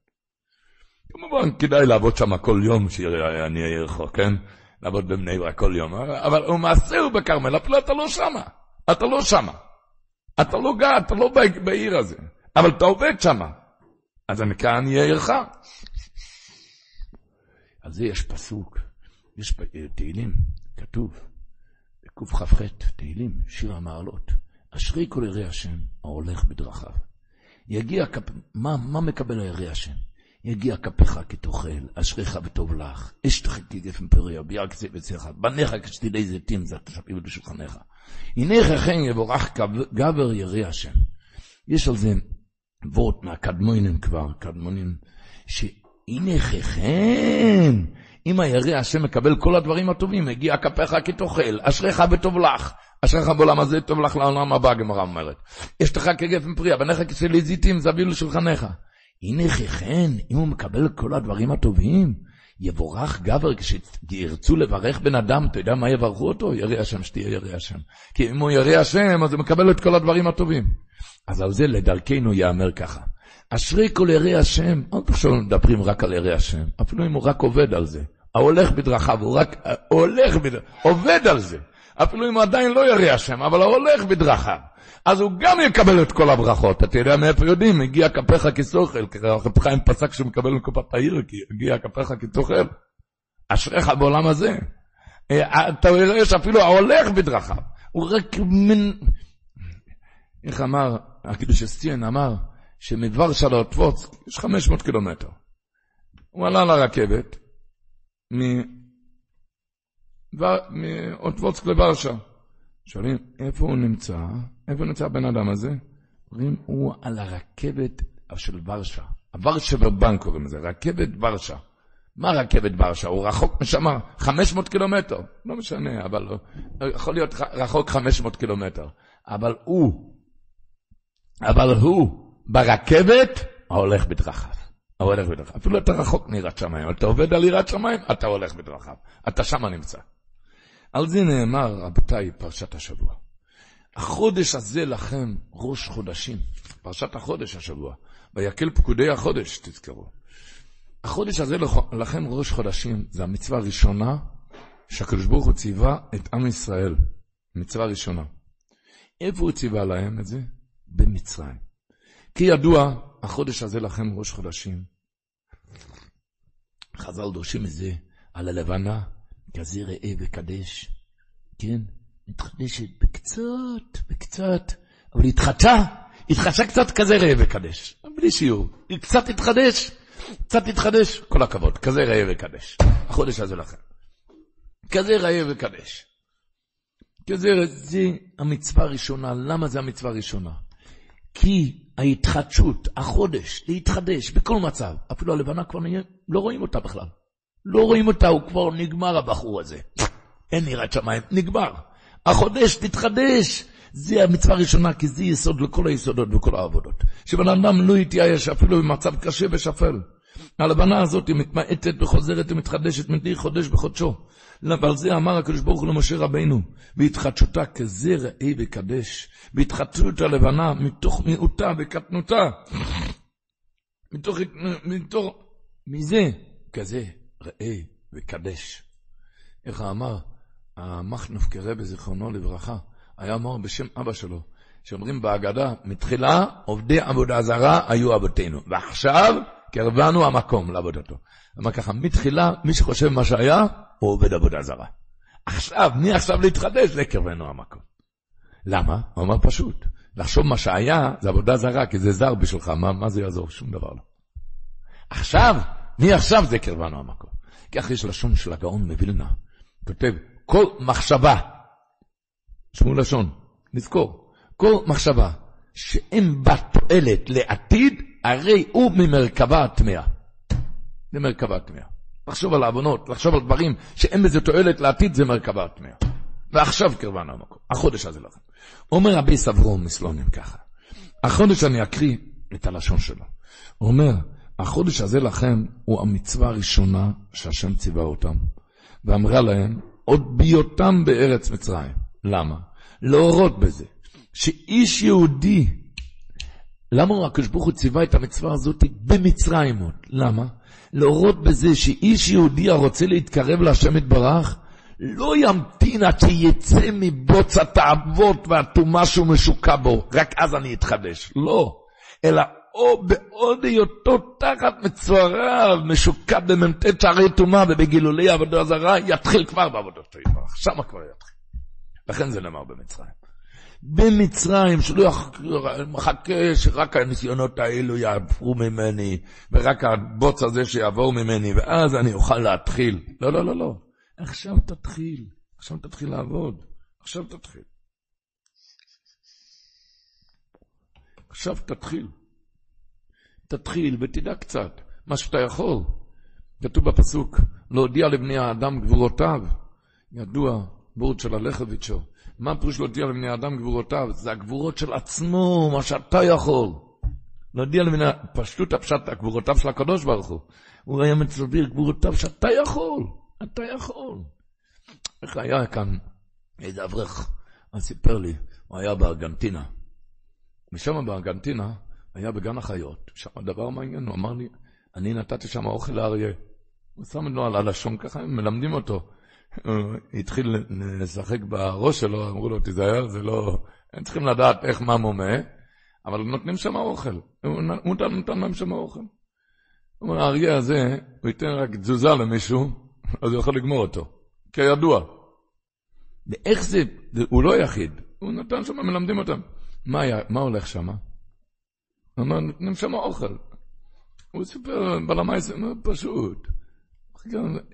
כמובן, כדאי לעבוד שם כל יום, שאני אהיה רחוק, כן? לעבוד בבני ברק כל יום, אבל הוא מעשהו בכרמל, אפילו אתה לא שמה, אתה לא שמה. אתה לא גר, אתה לא בעיר הזה, אבל אתה עובד שמה. אז זה נקרא עניי עירך. על זה יש פסוק, יש תהילים, כתוב, בקכ"ח, תהילים, שיר המעלות, אשרי כל ירא השם ההולך בדרכיו. יגיע, כפ... מה, מה מקבל הירא השם? יגיע כפיך כתאכל, אשריך וטוב לך, אשתך כגפן פריה, ביער כסי בצלך, בניך כשתילי זיתים, זה תשפיל בשולחניך. הנה כן יבורך גבר ירא השם. יש על זה וורט מהקדמונים כבר, קדמונים, שהנה כן, אם הירא השם מקבל כל הדברים הטובים, הגיע כפיך כתאכל, אשריך וטוב לך. אשריך בעולם הזה טוב לך לעולם הבא, הגמרא אומרת. יש לך כגפן פריה, בניך כשלי זיתים, זביל לשולחניך. הנה כן, אם הוא מקבל כל הדברים הטובים, יבורך גבר כשירצו לברך בן אדם, אתה יודע מה יברכו אותו? ירא השם, שתהיה ירא השם. כי אם הוא ירא השם, אז הוא מקבל את כל הדברים הטובים. אז על זה לדרכנו ייאמר ככה. אשרי כל ירא השם, אל תחשוב מדברים רק על ירא השם, אפילו אם הוא רק עובד על זה. ההולך בדרכיו, הוא רק הולך בדרכיו, עובד על זה. אפילו אם הוא עדיין לא ירא השם, אבל הוא הולך בדרכיו. אז הוא גם יקבל את כל הברכות. אתה יודע מאיפה יודעים? הגיע כפיך כסוכל, כי רב חיים פסק שהוא מקבל מקופת העיר, כי הגיע כפיך כתוכל. אשריך בעולם הזה. אה, אתה רואה שאפילו ההולך בדרכיו, הוא רק מין... איך אמר, הקדוש אסטיין אמר, שמוורשה לאוטבוץ יש 500 קילומטר. הוא עלה לרכבת מאוטבוצק לוורשה. שואלים, איפה הוא נמצא? איפה נמצא הבן אדם הזה? אומרים, הוא על הרכבת של ורשה. הוורשה ובנק קוראים לזה, רכבת ורשה. מה רכבת ורשה? הוא רחוק משם 500 קילומטר. לא משנה, אבל יכול להיות רחוק 500 קילומטר. אבל הוא, אבל הוא ברכבת ההולך בדרכיו. ההולך בדרכיו. אפילו אתה רחוק מיראת שמיים, אתה עובד על יראת שמיים, אתה הולך בדרכיו. אתה שמה נמצא. על זה נאמר, רבותיי, פרשת השבוע. החודש הזה לכם ראש חודשים, פרשת החודש השבוע, ויקל פקודי החודש, תזכרו. החודש הזה לכם ראש חודשים, זה המצווה הראשונה שהקדוש ברוך הוא ציווה את עם ישראל, מצווה ראשונה. איפה הוא ציווה להם את זה? במצרים. כי ידוע, החודש הזה לכם ראש חודשים. חז"ל דורשים את זה על הלבנה, כזה ראה וקדש, כן? מתחדשת בקצת, בקצת, אבל התחדשה, התחדשה קצת כזה ראה וקדש, בלי שיעור, היא קצת התחדש, קצת התחדש, כל הכבוד, כזה ראה וקדש, החודש הזה לכם. כזה ראה וקדש. כזה, זה המצווה הראשונה, למה זה המצווה הראשונה? כי ההתחדשות, החודש, להתחדש בכל מצב, אפילו הלבנה כבר נהיה, לא רואים אותה בכלל. לא רואים אותה, הוא כבר נגמר הבחור הזה. אין יראת שמיים, נגמר. החודש תתחדש. זה המצווה הראשונה, כי זה יסוד לכל היסודות וכל העבודות. שבן אדם לא יתייאש אפילו במצב קשה ושפל. הלבנה הזאת היא מתמעטת וחוזרת ומתחדשת מדי חודש בחודשו. ועל זה אמר הקדוש ברוך הוא למשה רבינו, בהתחדשותה כזה ראה וקדש, בהתחדשות הלבנה מתוך מיעוטה וקטנותה, מתוך, מתוך, מזה, כזה ראה וקדש. איך אמר המחנוף כרבי, זיכרונו לברכה, היה אמר בשם אבא שלו, שאומרים בהגדה, מתחילה עובדי עבודה זרה היו אבותינו, ועכשיו קרבנו המקום לעבודתו. אמר ככה, מתחילה, מי שחושב מה שהיה, הוא עובד עבודה זרה. עכשיו, מי עכשיו להתחדש? זה קרבנו המקום. למה? הוא אמר פשוט, לחשוב מה שהיה, זה עבודה זרה, כי זה זר בשבילך, מה, מה זה יעזור? שום דבר לא. עכשיו, מי עכשיו זה קרבנו המקום. כך יש לשון של הגאון מווילנה, כותב, כל מחשבה, שמעו לשון, נזכור, כל מחשבה שאין בה תועלת לעתיד, הרי הוא ממרכבה הטמאה. זה מרכבה הטמאה. לחשוב על העוונות, לחשוב על דברים שאין בזה תועלת לעתיד, זה מרכבה הטמאה. ועכשיו קרבנו המקום, החודש הזה לכם. אומר רבי סברום מסלונים ככה, החודש אני אקריא את הלשון שלו. הוא אומר, החודש הזה לכם הוא המצווה הראשונה שהשם ציווה אותם, ואמרה להם, עוד בהיותם בארץ מצרים. למה? להורות בזה, שאיש יהודי, למה הקדוש ברוך הוא ציווה את המצווה הזאת במצרים עוד? למה? להורות בזה שאיש יהודי הרוצה להתקרב להשם יתברך, לא ימתין עד שיצא מבוץ התאוות והטומאה שהוא משוקע בו, רק אז אני אתחדש. לא, אלא או בעוד היותו תחת מצואריו, משוקע במ"ט שערי טומאה ובגילולי עבודה זרה, יתחיל כבר בעבודתו יתברך, שמה כבר יתחיל. לכן זה נאמר במצרים. במצרים, שלא מחכה שרק הניסיונות האלו יעברו ממני, ורק הבוץ הזה שיעבור ממני, ואז אני אוכל להתחיל. לא, לא, לא, לא. עכשיו תתחיל, עכשיו תתחיל לעבוד, עכשיו תתחיל. עכשיו תתחיל. תתחיל ותדע קצת, מה שאתה יכול. כתוב בפסוק, להודיע לבני האדם גבורותיו. ידוע, בורד של הלכביצ'ו. מה פירוש להודיע לבני האדם גבורותיו? זה הגבורות של עצמו, מה שאתה יכול. להודיע לבני, פשטות הפשט, הגבורותיו של הקדוש ברוך הוא. הוא היה מצביר גבורותיו שאתה יכול. אתה יכול. איך היה כאן איזה אברך, אז סיפר לי, הוא היה בארגנטינה. משם בארגנטינה, היה בגן החיות, שם דבר מעניין, הוא אמר לי, אני נתתי שם אוכל לאריה. הוא שם לו על הלשון ככה, הם מלמדים אותו. הוא התחיל לשחק בראש שלו, אמרו לו, תיזהר, זה לא... הם צריכים לדעת איך מה מומה, אבל נותנים שם אוכל. הוא נתן להם שם אוכל. הוא אומר, האריה הזה, הוא ייתן רק תזוזה למישהו, אז הוא יכול לגמור אותו, כידוע. ואיך זה הוא לא יחיד, הוא נתן שם, מלמדים אותם. מה, היה, מה הולך שם? הוא אמר, נותנים שם אוכל. הוא סיפר, בלמי זה מאוד פשוט.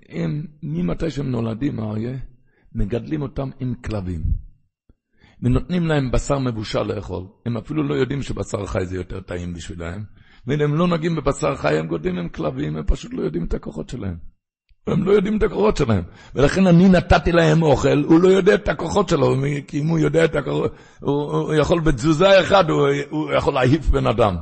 הם, ממתי שהם נולדים, האריה, מגדלים אותם עם כלבים. ונותנים להם בשר מבושל לאכול. הם אפילו לא יודעים שבשר חי זה יותר טעים בשבילם. ואם הם לא נוגעים בבשר חי, הם גודלים עם כלבים, הם פשוט לא יודעים את הכוחות שלהם. הם לא יודעים את הכוחות שלהם. ולכן אני נתתי להם אוכל, הוא לא יודע את הכוחות שלו, כי אם הוא יודע את הכוחות, הוא, הוא יכול בתזוזה אחת, הוא, הוא יכול להעיף בן אדם.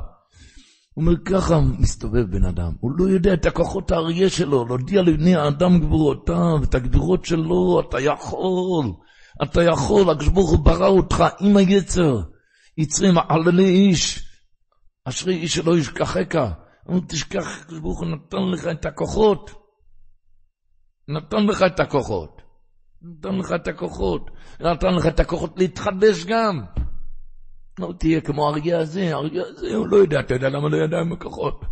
הוא אומר, ככה מסתובב בן אדם, הוא לא יודע את הכוחות האריה שלו, להודיע לבני האדם גבורותיו, את הגדורות שלו, אתה יכול, אתה יכול, הקדוש ברוך הוא ברא אותך עם היצר, יצרים מעללי איש, אשרי איש שלא ישכחך, תשכח, הקדוש ברוך הוא נתן לך את הכוחות. נתן לך את הכוחות. נתן לך את הכוחות. נתן לך את הכוחות להתחדש גם. לא תהיה כמו האריה הזה, האריה הזה, הוא לא יודע, אתה יודע למה לא ידע עם הכוחות?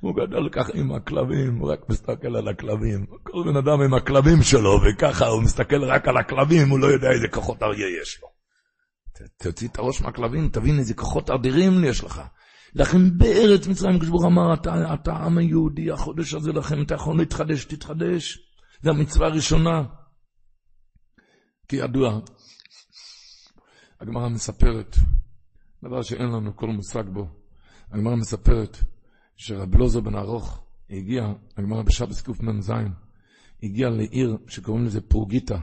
הוא גדל ככה עם הכלבים, הוא רק מסתכל על הכלבים. כל בן אדם עם הכלבים שלו, וככה הוא מסתכל רק על הכלבים, הוא לא יודע איזה כוחות אריה יש לו. תוציא את הראש מהכלבים, תבין איזה כוחות אדירים יש לך. לכן בארץ מצרים, כשבור אמר, אתה, אתה העם היהודי, החודש הזה לכם, אתה יכול להתחדש, תתחדש. זה המצווה הראשונה. כי ידוע, הגמרא מספרת, דבר שאין לנו כל מושג בו, הגמרא מספרת שרב לוזו בן ארוך הגיע, הגמרא בשבס קמ"ז, הגיע לעיר שקוראים לזה פרוגיטה.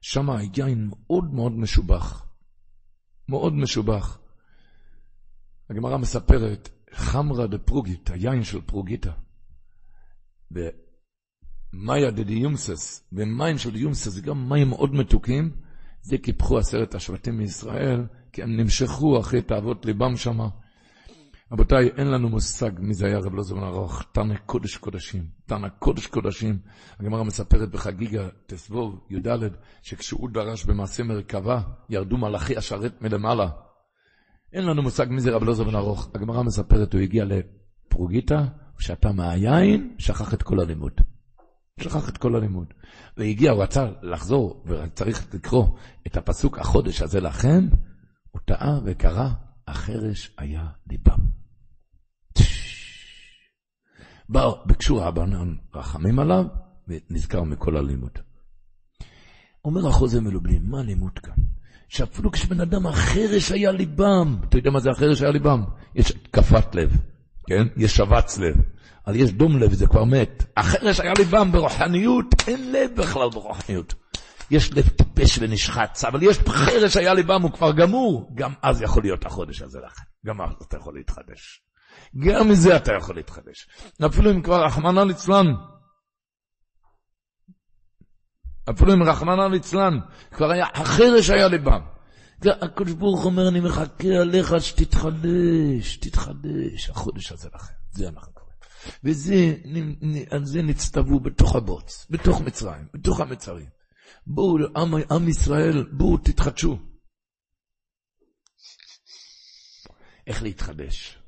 שם היין מאוד מאוד משובח. מאוד משובח. הגמרא מספרת, חמרה דה פרוגית, היין של פרוגיטה. מאיה דדיומסס, ומים של דיומסס זה גם מים מאוד מתוקים, זה קיפחו עשרת השבטים מישראל, כי הם נמשכו אחרי תאוות ליבם שמה. רבותיי, אין לנו מושג מי זה היה רב לוזר בן ארוך, תנא קודש קודשים, תנא קודש קודשים. הגמרא מספרת בחגיגה תסבוב, י"ד, שכשהוא דרש במעשה מרכבה, ירדו מלאכי השרת מלמעלה. אין לנו מושג מי זה רב לוזר בן ארוך. הגמרא מספרת, הוא הגיע לפרוגיטה, שתה מהיין, שכח את כל הלימוד. שכח את כל הלימוד. והגיע, הוא רצה לחזור, וצריך לקרוא את הפסוק החודש הזה לכם, הוא טעה וקרא, החרש היה ליבם. באו, ביקשו רבנן רחמים עליו, ונזכר מכל הלימוד. אומר החוזה מלובלין, מה הלימוד כאן? שאפילו כשבן אדם החרש היה ליבם, אתה יודע מה זה החרש היה ליבם? יש התקפת לב, כן? יש שבץ לב, אבל יש דום לב, זה כבר מת. החרש היה ליבם ברוחניות, אין לב בכלל ברוחניות. יש לב טיפש ונשחץ, אבל יש חרש היה ליבם, הוא כבר גמור, גם אז יכול להיות החודש הזה לכם. גם אז אתה יכול להתחדש. גם מזה אתה יכול להתחדש. אפילו אם כבר רחמנא ליצלן, אפילו אם רחמנא ליצלן, כבר היה, החרש היה ליבם. הקדוש ברוך אומר, אני מחכה עליך שתתחדש, תתחדש, החודש הזה לכם. זה אנחנו. וזה, על זה נצטוו בתוך הבוץ, בתוך מצרים, בתוך המצרים. בואו, עם, עם ישראל, בואו תתחדשו. איך להתחדש?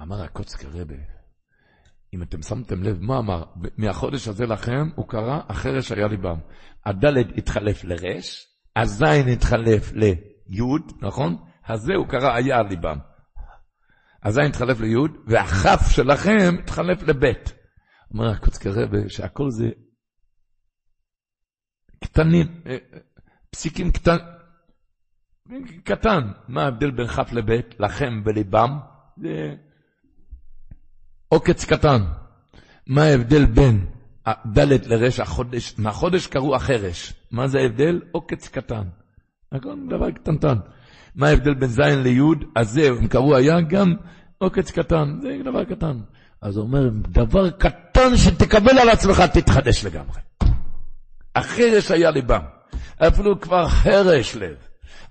אמר הקוצקר רבה, אם אתם שמתם לב, מה אמר? מהחודש הזה לכם, הוא קרא, החרש היה ליבם. הדלת התחלף לרש, הזין התחלף ליוד, נכון? הזה הוא קרא, היה ליבם. הזין התחלף ליוד, והכף שלכם התחלף לבית. אומר הקוצקר רבה, שהכל זה קטנים, אה, אה, פסיקים קטן, קטן. מה ההבדל בין כף לבית, לכם וליבם? זה עוקץ קטן. מה ההבדל בין ד' לרש החודש, מהחודש קראו החרש. מה זה ההבדל? עוקץ קטן. הכל דבר קטנטן. מה ההבדל בין ז' לי', אז זהו, הם קראו היה גם עוקץ קטן, זה דבר קטן. אז הוא אומר, דבר קטן שתקבל על עצמך, תתחדש לגמרי. החרש היה ליבם. אפילו כבר חרש לב.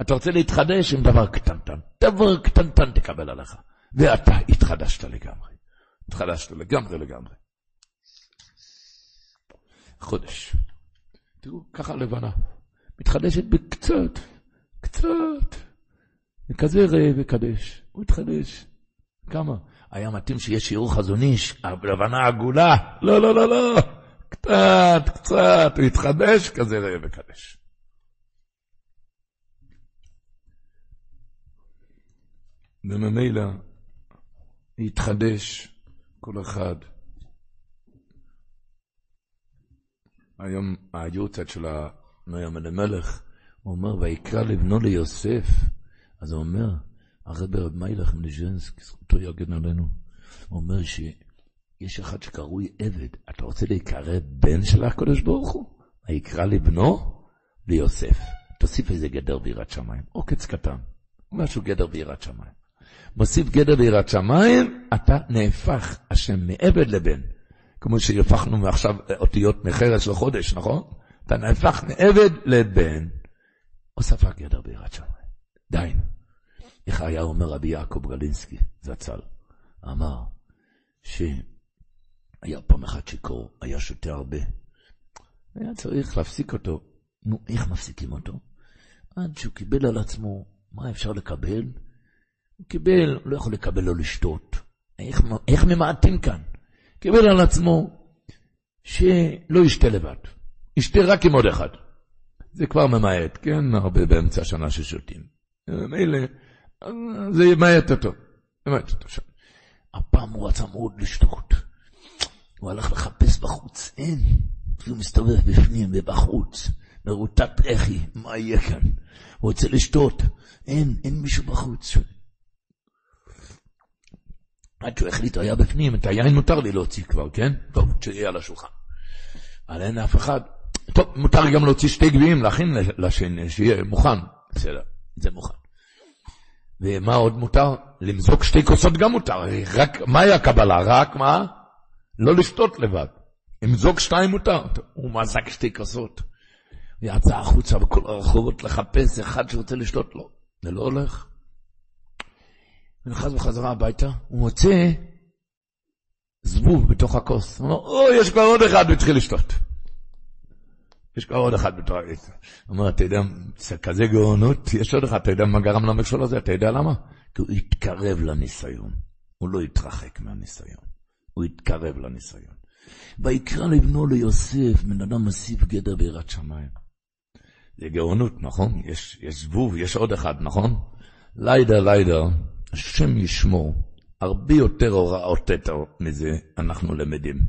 אתה רוצה להתחדש עם דבר קטנטן. דבר קטנטן תקבל עליך. ואתה התחדשת לגמרי. התחדשת לגמרי לגמרי. חודש. תראו, ככה לבנה. מתחדשת בקצת, קצת. וכזה ראה וקדש. הוא התחדש. כמה? היה מתאים שיש שיעור חזון איש, לבנה עגולה. לא, לא, לא, לא. קצת, קצת, הוא התחדש, כזה ראה וקדש. וממילא התחדש כל אחד. היום היורצת של הנוים אלימלך, הוא אומר, ויקרא לבנו ליוסף. אז הוא אומר, הרב רב מיילך מליז'נסק, זכותו יגן עלינו, הוא אומר שיש אחד שקרוי עבד, אתה רוצה להיקרא בן של הקדוש ברוך הוא? ויקרא לבנו ליוסף. תוסיף איזה גדר ביראת שמיים, עוקץ קטן, משהו גדר ביראת שמיים. מוסיף גדר ביראת שמיים, אתה נהפך השם מעבד לבן. כמו שהפכנו מעכשיו אותיות מחרש לחודש, נכון? אתה נהפך מעבד לבן. הוספת גדר ביראת שמיים. די. איך היה אומר רבי יעקב גלינסקי, זצ"ל, אמר שהיה פעם אחד שיכור, היה שותה הרבה. היה צריך להפסיק אותו. נו, איך מפסיקים אותו? עד שהוא קיבל על עצמו מה אפשר לקבל, הוא קיבל, הוא לא יכול לקבל לא לשתות. איך, איך ממעטים כאן? קיבל על עצמו שלא ישתה לבד, ישתה רק עם עוד אחד. זה כבר ממעט, כן? הרבה באמצע השנה ששותים. מילא, זה ימעט אותו. ימעט אותו שם. הפעם הוא רצה מאוד לשתות. הוא הלך לחפש בחוץ, אין. הוא מסתובב בפנים ובחוץ, מרוטט לחי, מה יהיה כאן? הוא רוצה לשתות, אין, אין מישהו בחוץ. עד שהוא החליט, הוא היה בפנים, את היין מותר לי להוציא כבר, כן? טוב, שיהיה על השולחן. אבל אין אף אחד. טוב, מותר גם להוציא שתי גביעים, להכין לשני, שיהיה מוכן. בסדר, זה מוכן. ומה עוד מותר? למזוג שתי כוסות גם מותר. רק, מהי הקבלה? רק מה? לא לשתות לבד. למזוג שתיים מותר. הוא מזג שתי כוסות. יצא החוצה בכל הרחובות לחפש אחד שרוצה לשתות לו. זה לא הולך. הוא נכנס בחזרה הביתה, הוא מוצא זבוב בתוך הכוס. הוא אומר, אוי, יש כבר עוד אחד, והתחיל לשתות. יש כבר עוד אחד. הוא אומר, אתה יודע, זה כזה גאונות, יש עוד אחד, אתה יודע מה גרם למכשול הזה? אתה יודע למה? כי הוא התקרב לניסיון. הוא לא התרחק מהניסיון. הוא התקרב לניסיון. ויקרא לבנו ליוסף, בן אדם מוסיף גדר ביראת שמיים. זה גאונות, נכון? יש, יש זבוב, יש עוד אחד, נכון? ליידר, ליידר, השם ישמור, הרבה יותר הוראות מזה אנחנו למדים.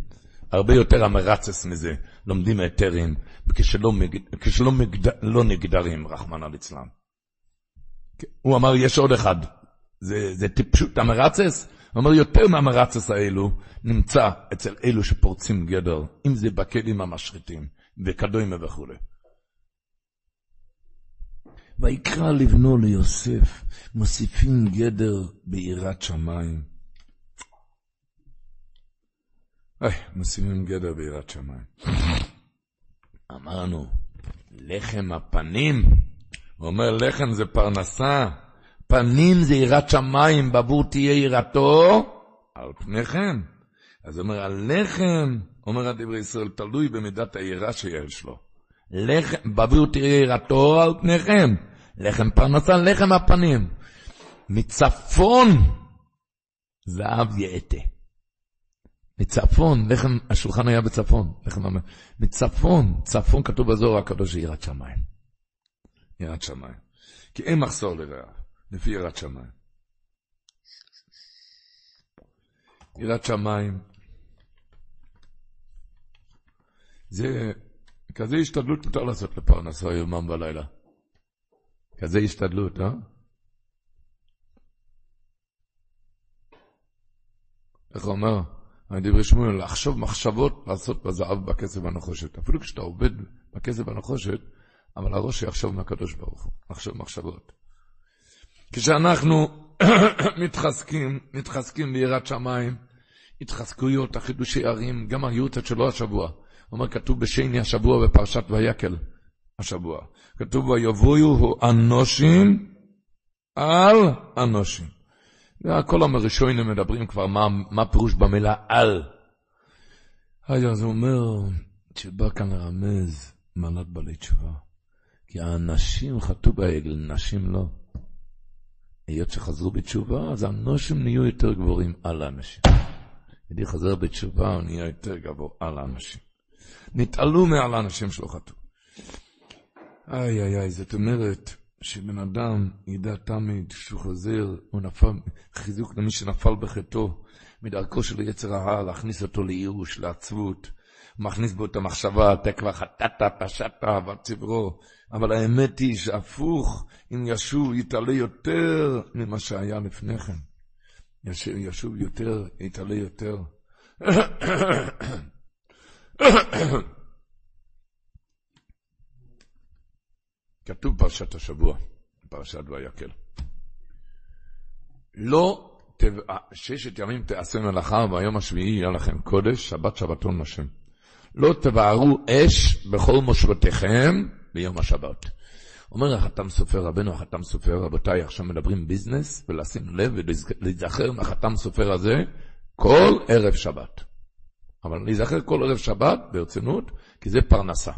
הרבה יותר המרצס מזה, לומדים היתרים, כשלא, כשלא מגד, לא נגדרים, רחמנא ליצלן. הוא אמר, יש עוד אחד. זה, זה טיפשות המרצס? הוא אומר, יותר מהמרצס האלו נמצא אצל אלו שפורצים גדר, אם זה בכלים המשחיתים, וכדומה וכו'. ויקרא לבנו ליוסף, מוסיפים גדר ביראת שמיים. מוסיפים גדר ביראת שמיים. אמרנו, לחם הפנים, הוא אומר, לחם זה פרנסה, פנים זה יראת שמיים, בעבור תהיה יראתו על פניכם. אז אומר, הלחם, אומר הדברי ישראל, תלוי במידת היראה שיש לו. לחם, בעבור תהיה יראתו על פניכם. לחם פרנסה, לחם הפנים. מצפון, זהב יעטה. מצפון, לחם, השולחן היה בצפון, לחם, מצפון, צפון כתוב בזוהר הקדוש יראת שמיים. יראת שמיים. כי אין מחסור לרעב. לפי יראת שמיים. יראת שמיים זה כזה השתדלות מותר לעשות לפרנסה יומם ולילה. כזה השתדלות, אה? איך הוא אומר? דברי שמואל, לחשוב מחשבות לעשות בזהב בכסף הנחושת. אפילו כשאתה עובד בכסף הנחושת, אבל הראש יחשוב מהקדוש ברוך הוא, לחשוב מחשבות. כשאנחנו מתחזקים, מתחזקים ביראת שמיים, התחזקויות, החידושי ערים, גם היורצת שלו השבוע. אומר, כתוב בשני השבוע בפרשת ויקל השבוע. כתוב, ויבואו אנושים על אנושים. כל המראשונים מדברים כבר מה, מה פירוש במילה על. אז הוא אומר, שבא כאן לרמז מעלת בעלי תשובה. כי האנשים חטאו בעגל, נשים לא. היות שחזרו בתשובה, אז הנושים נהיו יותר גבוהים על האנשים. ידי חזר בתשובה, הוא נהיה יותר גבוה על האנשים. נתעלו מעל האנשים שלא חטאו. איי איי איי, זאת אומרת שבן אדם ידע תמיד שהוא חוזר, הוא נפל, חיזוק למי שנפל בחטאו, מדרכו של יצר הרע, להכניס אותו לייאוש, לעצבות. מכניס בו את המחשבה, אתה כבר חטאת, פשעת, וצברו. אבל האמת היא שהפוך, אם ישוב יתעלה יותר ממה שהיה לפני כן. ישוב יותר, יתעלה יותר. כתוב פרשת השבוע, פרשת ויקל. לא, ששת ימים תעשה מלאכה, והיום השביעי יהיה לכם קודש, שבת שבתון השם. לא תבערו אש בכל מושבותיכם ביום השבת. אומר החתם סופר, רבנו החתם סופר, רבותיי, עכשיו מדברים ביזנס, ולשים לב ולהיזכר מהחתם סופר הזה כל ערב שבת. אבל להיזכר כל ערב שבת ברצינות, כי זה פרנסה.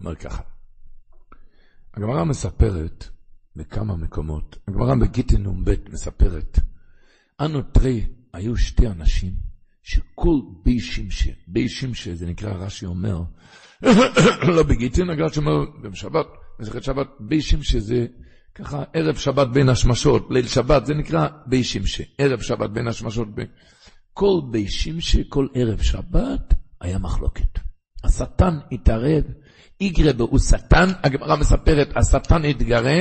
אומר ככה, הגמרא מספרת בכמה מקומות, הגמרא בגיטין נ"ב מספרת, אנו תרי היו שתי אנשים שכל בי שמשה, בי שמשה זה נקרא, רש"י אומר, לא בגיטין, הגרש אומר בשבת, מסכת שבת, בי שמשה זה ככה ערב שבת בין השמשות, ליל שבת, זה נקרא בי שמשה, ערב שבת בין השמשות. כל בי שמשה, כל ערב שבת, היה מחלוקת. השטן התערב, איגרה בו שטן, הגמרא מספרת, השטן התגרה,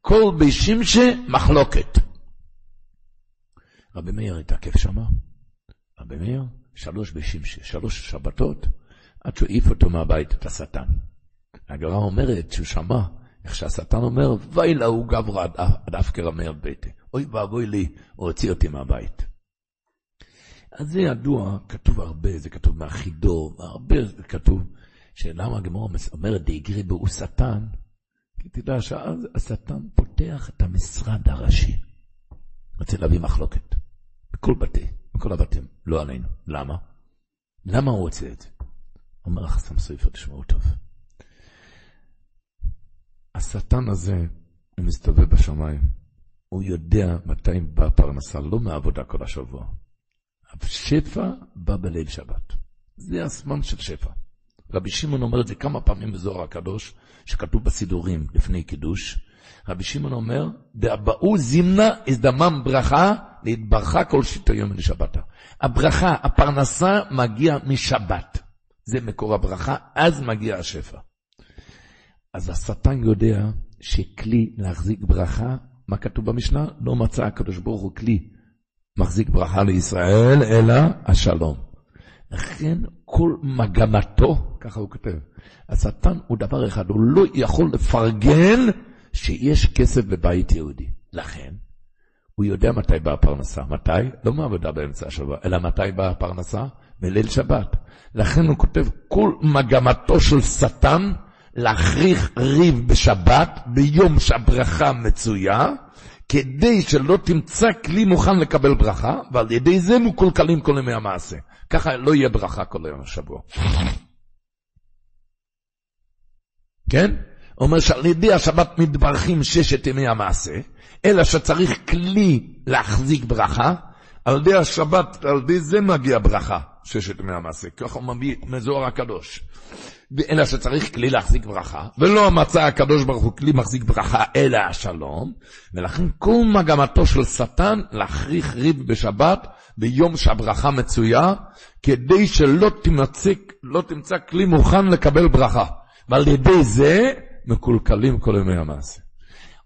כל בי שמשה מחלוקת. רבי מאיר התעכב שמה. רבי מאיר, שלוש בשמשה, שלוש שבתות, עד שהוא העיף אותו מהבית, את השטן. הגמרא אומרת שהוא שמע איך שהשטן אומר, ואי לה הוא גברא עד אף כרמר ביתי. אוי ואבוי לי, הוא הוציא אותי מהבית. אז זה ידוע, כתוב הרבה, זה כתוב מהחידור, הרבה זה כתוב, שלמה הגמרא אומרת, בו שטן, כי תדע שאז השטן פותח את המשרד הראשי. רוצה להביא מחלוקת. בכל בתי, בכל הבתים, לא עלינו. למה? למה הוא רוצה את זה? אומר החסם סופר, תשמעו טוב. השטן הזה, הוא מסתובב בשמיים. הוא יודע מתי באה פרנסה, לא מעבודה כל השבוע. השפע בא בליל שבת. זה הזמן של שפע. רבי שמעון אומר את זה כמה פעמים בזוהר הקדוש, שכתוב בסידורים לפני קידוש. רבי שמעון אומר, דאבאו זימנה הזדמם ברכה, להתברכה כל שיטה יום לשבתה. הברכה, הפרנסה מגיע משבת. זה מקור הברכה, אז מגיע השפע. אז השטן יודע שכלי להחזיק ברכה, מה כתוב במשנה? לא מצא הקדוש ברוך הוא כלי מחזיק ברכה לישראל, אלא השלום. לכן כל מגמתו, ככה הוא כותב, השטן הוא דבר אחד, הוא לא יכול לפרגן שיש כסף בבית יהודי. לכן, הוא יודע מתי באה הפרנסה. מתי? לא מעבודה באמצע השבוע, אלא מתי באה הפרנסה? בליל שבת. לכן הוא כותב, כל מגמתו של שטן להכריך ריב בשבת, ביום שהברכה מצויה, כדי שלא תמצא כלי מוכן לקבל ברכה, ועל ידי זה מקולקלים כל ימי המעשה. ככה לא יהיה ברכה כל יום השבוע. כן? אומר שעל ידי השבת מתברכים ששת ימי המעשה, אלא שצריך כלי להחזיק ברכה, על ידי השבת, על ידי זה מגיע ברכה, ששת ימי המעשה. ככה הוא מביא מזוהר הקדוש. אלא שצריך כלי להחזיק ברכה, ולא מצא הקדוש ברוך הוא כלי מחזיק ברכה, אלא השלום, ולכן כל מגמתו של שטן להכריך ריב בשבת, ביום שהברכה מצויה, כדי שלא תמצא, לא תמצא כלי מוכן לקבל ברכה. ועל ידי זה מקולקלים כל ימי המעשה.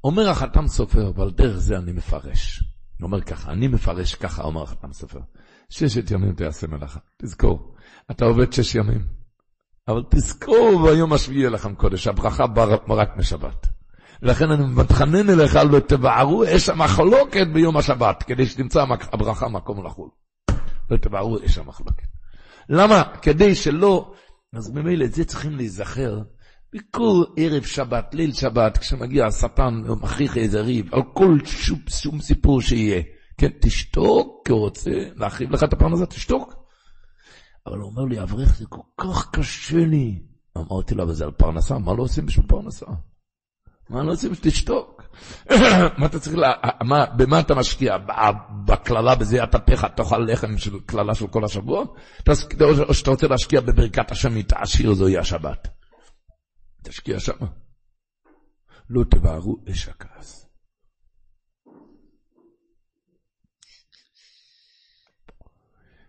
אומר החתם סופר, ועל דרך זה אני מפרש. הוא אומר ככה, אני מפרש ככה, אומר החתם סופר. ששת ימים תעשה מלאכה. תזכור, אתה עובד שש ימים. אבל תזכור ביום השביעי יהיה לכם קודש, הברכה באה רק משבת. לכן אני מתחנן אליך, לא תבערו אש המחלוקת ביום השבת, כדי שתמצא הברכה מקום לחול. לא תבערו אש המחלוקת. למה? כדי שלא, אז ממילא את זה צריכים להיזכר. בכל ערב שבת, ליל שבת, כשמגיע השטן, הוא מכריח איזה ריב, על כל שום, שום סיפור שיהיה. כן, תשתוק, כי הוא רוצה להחריב לך את הפרנסה, תשתוק. אבל הוא אומר לי, אברך, זה כל כך קשה לי. אמרתי לו, אבל זה על פרנסה, מה לא עושים בשביל פרנסה? מה לא עושים? שתשתוק. מה אתה צריך, לה, מה, במה אתה משקיע? בקללה בזה אתה פך, תאכל לחם של קללה של כל השבוע? או שאתה רוצה להשקיע בברכת השם, תעשיר זוהי השבת. תשקיע שם. לא תבערו אש הכעס.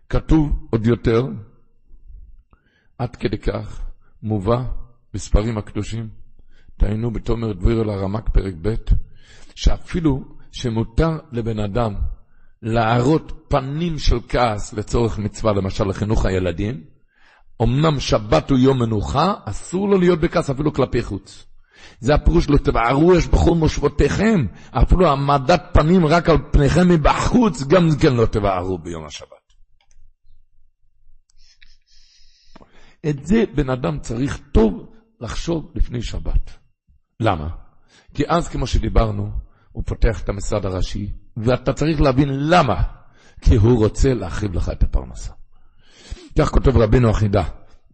כתוב עוד יותר, עד כדי כך מובא בספרים הקדושים, תהיינו בתומר דביר אל הרמק פרק ב', שאפילו שמותר לבן אדם להראות פנים של כעס לצורך מצווה, למשל לחינוך הילדים, אמנם שבת הוא יום מנוחה, אסור לו להיות בכעס אפילו כלפי חוץ. זה הפירוש לא תבערו יש בכל מושבותיכם, אפילו העמדת פנים רק על פניכם מבחוץ, גם כן לא תבערו ביום השבת. את זה בן אדם צריך טוב לחשוב לפני שבת. למה? כי אז, כמו שדיברנו, הוא פותח את המשרד הראשי, ואתה צריך להבין למה. כי הוא רוצה להחריב לך את הפרנסה. כך כותב רבינו אחידה,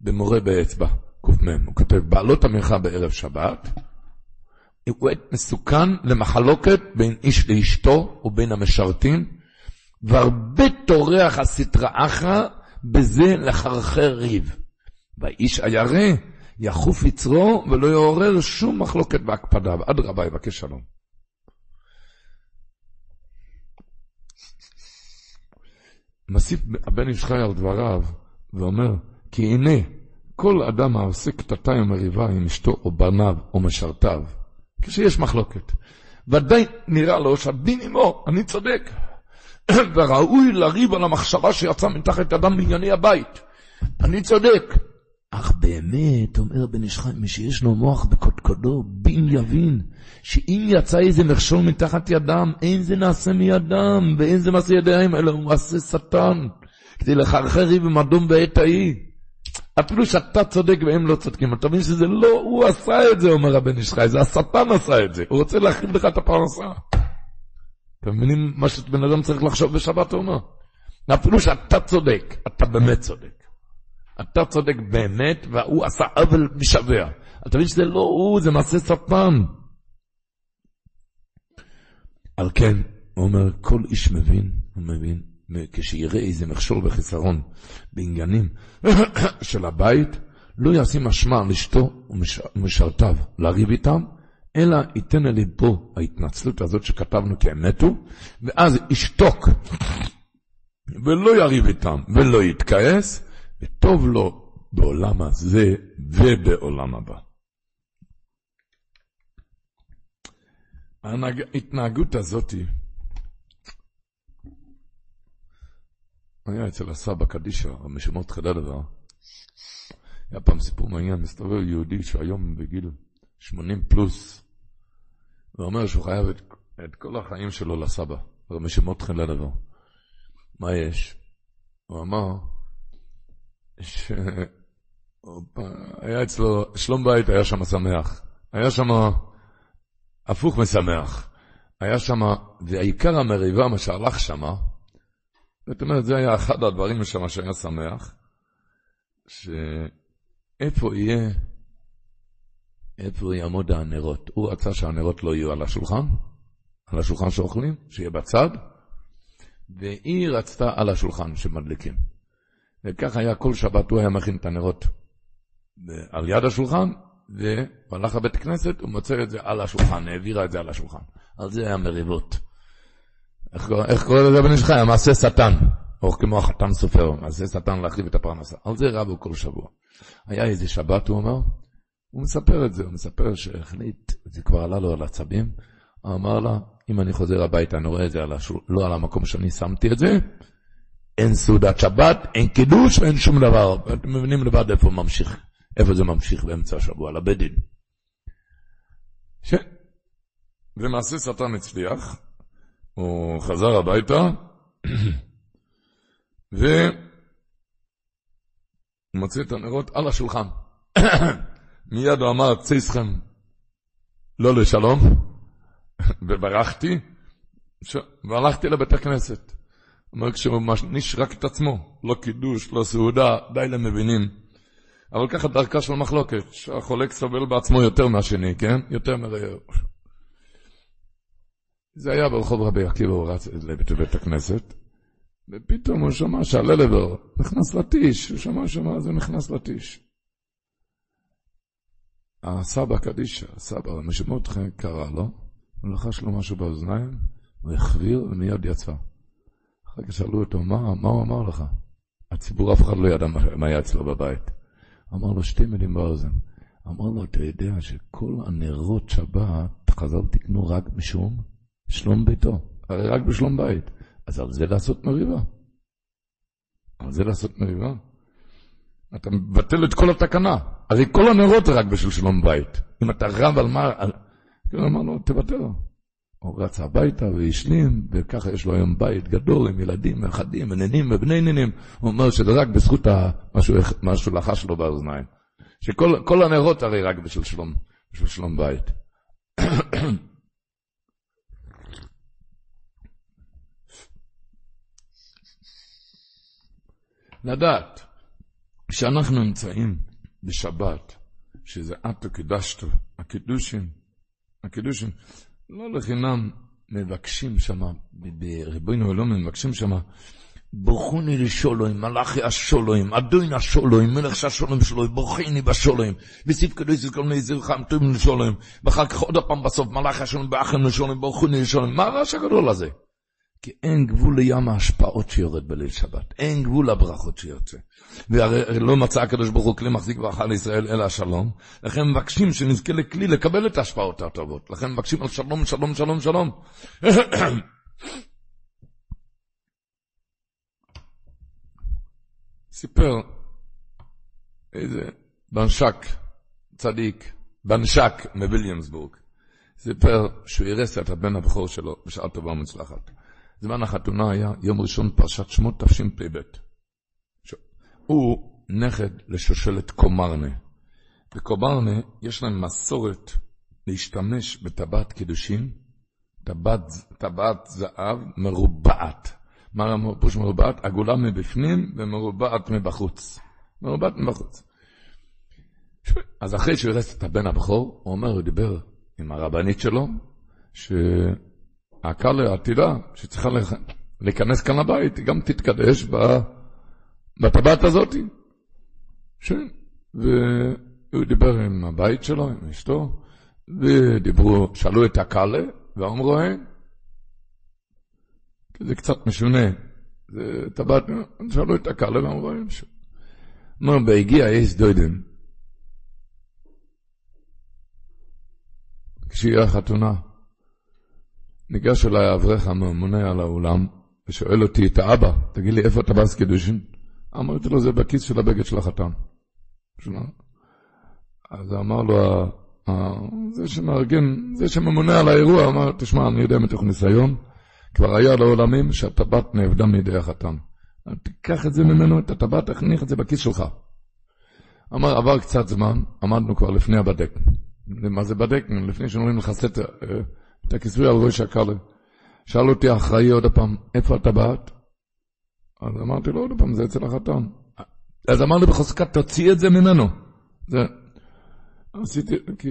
במורה באצבע, ק"מ, הוא כותב, בעלות המנחה בערב שבת, הוא עת מסוכן למחלוקת בין איש לאשתו ובין המשרתים, והרבה טורח הסטרא אחרא בזה לחרחר ריב. והאיש הירא יחוף יצרו ולא יעורר שום מחלוקת בהקפדה, אדרבה יבקש שלום. מוסיף הבן איש חי על דבריו ואומר, כי הנה, כל אדם העושה קטטה עם מריבה עם אשתו או בניו או משרתיו, כשיש מחלוקת, ודאי נראה לו שהדין עמו, אני צודק, וראוי לריב על המחשבה שיצא מתחת אדם בענייני הבית. אני צודק. אך באמת, אומר בן איש חי, מי שיש לו מוח בקודקודו, בין יבין, שאם יצא איזה מכשול מתחת ידם, אין זה נעשה מידם, ואין זה מעשה ידיים, אלא הוא מעשה שטן, כדי לחרחר ריב ומדום בעת ההיא. אפילו שאתה צודק והם לא צודקים, אתה מבין שזה לא הוא עשה את זה, אומר הבן איש חי, זה השטן עשה את זה, הוא רוצה להחריב לך את הפרנסה. אתם מבינים מה שבן אדם צריך לחשוב בשבת הוא אומר? אפילו שאתה צודק, אתה באמת צודק. אתה צודק באמת, והוא עשה עוול משווע. אתה מבין שזה לא הוא, זה מעשה שטן. על כן, הוא אומר, כל איש מבין, הוא מבין, כשיראה איזה מכשול וחיסרון בעניינים של הבית, לא ישים אשמה על אשתו ומשרתיו לריב איתם, אלא ייתן לליבו ההתנצלות הזאת שכתבנו הם מתו, ואז ישתוק ולא יריב איתם ולא יתכעס, וטוב לו בעולם הזה ובעולם הבא. ההתנהגות הזאת היה אצל הסבא קדישא, המשמעות חדדבר. היה פעם סיפור מעניין, מסתובב יהודי שהיום בגיל 80 פלוס, ואומר שהוא חייב את, את כל החיים שלו לסבא, המשמעות חדדבר. מה יש? הוא אמר שהיה אצלו, שלום בית היה שם שמח. היה שם הפוך משמח. היה שם, ועיקר המריבה, מה שהלך שם, זאת אומרת, זה היה אחד הדברים שם שהיה שמח, שאיפה יהיה, איפה יעמוד הנרות. הוא רצה שהנרות לא יהיו על השולחן, על השולחן שאוכלים, שיהיה בצד, והיא רצתה על השולחן שמדליקים. וכך היה כל שבת, הוא היה מכין את הנרות על יד השולחן, והוא הלך לבית כנסת, הוא מוצא את זה על השולחן, העבירה את זה על השולחן. על זה היה מריבות. איך, איך קורא לזה בן איש חי? המעשה שטן, או כמו החתן סופר, מעשה שטן להחריב את הפרנסה. על זה רבו כל שבוע. היה איזה שבת, הוא אמר, הוא מספר את זה, הוא מספר שהחליט, זה כבר עלה לו על עצבים, הוא אמר לה, אם אני חוזר הביתה, אני רואה את זה על השול, לא על המקום שאני שמתי את זה, אין סעודת שבת, אין קידוש ואין שום דבר. אתם מבינים לבד איפה ממשיך, איפה זה ממשיך באמצע השבוע, לבית דין. ש... ומעשה שטן הצליח, הוא חזר הביתה, והוא מוציא את הנרות על השולחן. מיד הוא אמר, צייסכם לא לשלום, וברחתי, ש... והלכתי לבית הכנסת. אומר, כשהוא משניש רק את עצמו, לא קידוש, לא סעודה, די למבינים. אבל ככה דרכה של מחלוקת, שהחולק סובל בעצמו יותר מהשני, כן? יותר מרעהו. זה היה ברחוב רבי עקיבא, הוא רץ לבית הכנסת, ופתאום הוא שמע שהללבר נכנס לטיש, הוא שמע שמע, אז הוא נכנס לטיש. הסבא קדישא, הסבא, המשמעות קרא לו, הוא לחש לו משהו באוזניים, הוא החביר ומיד יצא. אחר כך שאלו אותו, מה, מה הוא אמר לך? הציבור אף אחד לא ידע מה היה אצלו בבית. אמר לו שתי מילים באוזן. אמר לו, אתה יודע שכל הנרות שבת, חז"ל תקנו רק משום שלום ביתו, הרי רק בשלום בית. אז על זה לעשות מריבה. על זה לעשות מריבה. אתה מבטל את כל התקנה. הרי כל הנרות רק בשביל שלום בית. אם אתה רב על מה... אמר לו, תוותר. הוא רץ הביתה והשלים, וככה יש לו היום בית גדול עם ילדים ונכדים ונינים ובני נינים. הוא אומר שזה רק בזכות מה שהוא לחש לו באוזניים. שכל הנרות הרי רק בשביל שלום, בשביל שלום בית. לדעת שאנחנו נמצאים בשבת, שזה עתו קידשתו, הקידושים, הקידושים, לא לחינם מבקשים שם, בריבונו אלוהים מבקשים שם, ברכוני לשולוים, מלאכי השולוים, אדוין השולוים, מלך שהשולוים שלוים, ברכיני בשולוים, כל מיני זרחם טובים לשולוים, ואחר כך עוד הפעם בסוף, מלאכי השולוים, באחים לשולוים, ברכוני לשולוים, מה הרעש הגדול הזה? כי אין גבול לים ההשפעות שיורד בליל שבת, אין גבול לברכות שיוצא. והרי לא מצא הקדוש ברוך הוא כלי מחזיק ברכה לישראל אלא השלום, לכן מבקשים שנזכה לכלי לקבל את ההשפעות הטובות, לכן מבקשים על שלום, שלום, שלום, שלום. סיפר איזה בנשק, צדיק, בנשק מוויליאמסבורג, סיפר שהוא אירס את הבן הבכור שלו בשעה טובה ומצלחת. זמן החתונה היה יום ראשון פרשת שמות תשפ"ב. הוא נכד לשושלת קומרנה. בקומרנה יש להם מסורת להשתמש בטבעת קידושין, טבעת, טבעת זהב מרובעת. מה הפירוש מרובעת? עגולה מבפנים ומרובעת מבחוץ. מרובעת מבחוץ. אז אחרי שהוא הרס את הבן הבכור, הוא אומר, הוא דיבר עם הרבנית שלו, שהקל העתידה, שצריכה להיכנס כאן לבית, היא גם תתקדש בטבעת הזאת. ש... והוא דיבר עם הבית שלו, עם אשתו, ודיברו, שאלו את הקאלה, ואמרו הם. זה קצת משונה. זה טבעת, שאלו את הקאלה ואמרו הם. אמרו, בהגיע יש דוידם. כשהיא החתונה, ניגש אליי האברך הממונה על האולם, ושואל אותי את האבא, תגיד לי, איפה טבעת קידושין? אמרתי לו, זה בכיס של הבגד של החתן. אז אמר לו, זה שמארגן, זה שממונה על האירוע, אמר, תשמע, אני יודע מתוך ניסיון, כבר היה לעולמים שהטבעת נאבדה מידי החתן. תיקח את זה ממנו, את הטבעת, תכניח את זה בכיס שלך. אמר, עבר קצת זמן, עמדנו כבר לפני הבדק. מה זה בדק? לפני שאומרים לך סתר, את הכיסוי על ראש הכלב. שאל אותי האחראי עוד פעם, איפה הטבעת? אז אמרתי לו עוד פעם, זה אצל החתן. אז אמר לי בחוזקה, תוציא את זה ממנו. זה... עשיתי, כי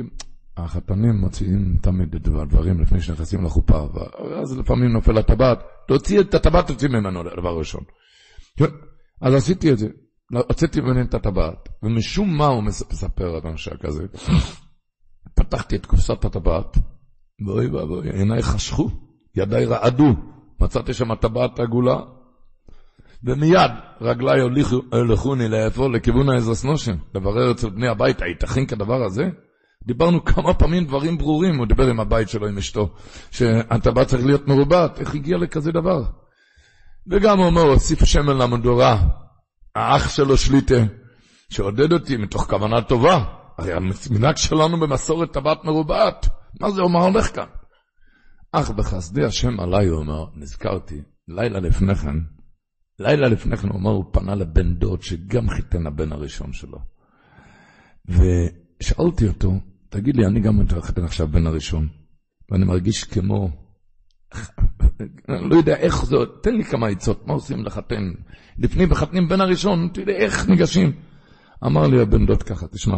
החתנים מוציאים תמיד את הדברים לפני שנכנסים לחופה, ואז לפעמים נופל הטבעת, תוציא את הטבעת, תוציא ממנו, דבר ראשון. אז עשיתי את זה, הוצאתי ממנו את הטבעת, ומשום מה הוא מספר על אנשי כזה, פתחתי את קופסת הטבעת, ואוי ואבוי, עיניי חשכו, ידיי רעדו, מצאתי שם טבעת עגולה, ומיד רגליי הולכוני לאיפה? לכיוון העזרס נושן, לברר אצל בני הבית, הייתכן כדבר הזה? דיברנו כמה פעמים דברים ברורים, הוא דיבר עם הבית שלו, עם אשתו, שהטבעת צריך להיות מרובעת, איך הגיע לכזה דבר? וגם הוא אומר, הוסיף שמן למדורה, האח שלו שליטה, שעודד אותי מתוך כוונה טובה, הרי המנהג שלנו במסורת טבעת מרובעת, מה זה אומר הולך כאן? אך בחסדי השם עליי, הוא אומר, נזכרתי, לילה לפני כן, לילה לפני כן הוא אומר, הוא פנה לבן דוד שגם חיתן הבן הראשון שלו. ושאלתי אותו, תגיד לי, אני גם מתחתן עכשיו בן הראשון, ואני מרגיש כמו, לא יודע איך זה, תן לי כמה עצות, מה עושים לחתן? לפני מחתנים בן הראשון, תראה איך ניגשים. אמר לי הבן דוד ככה, תשמע,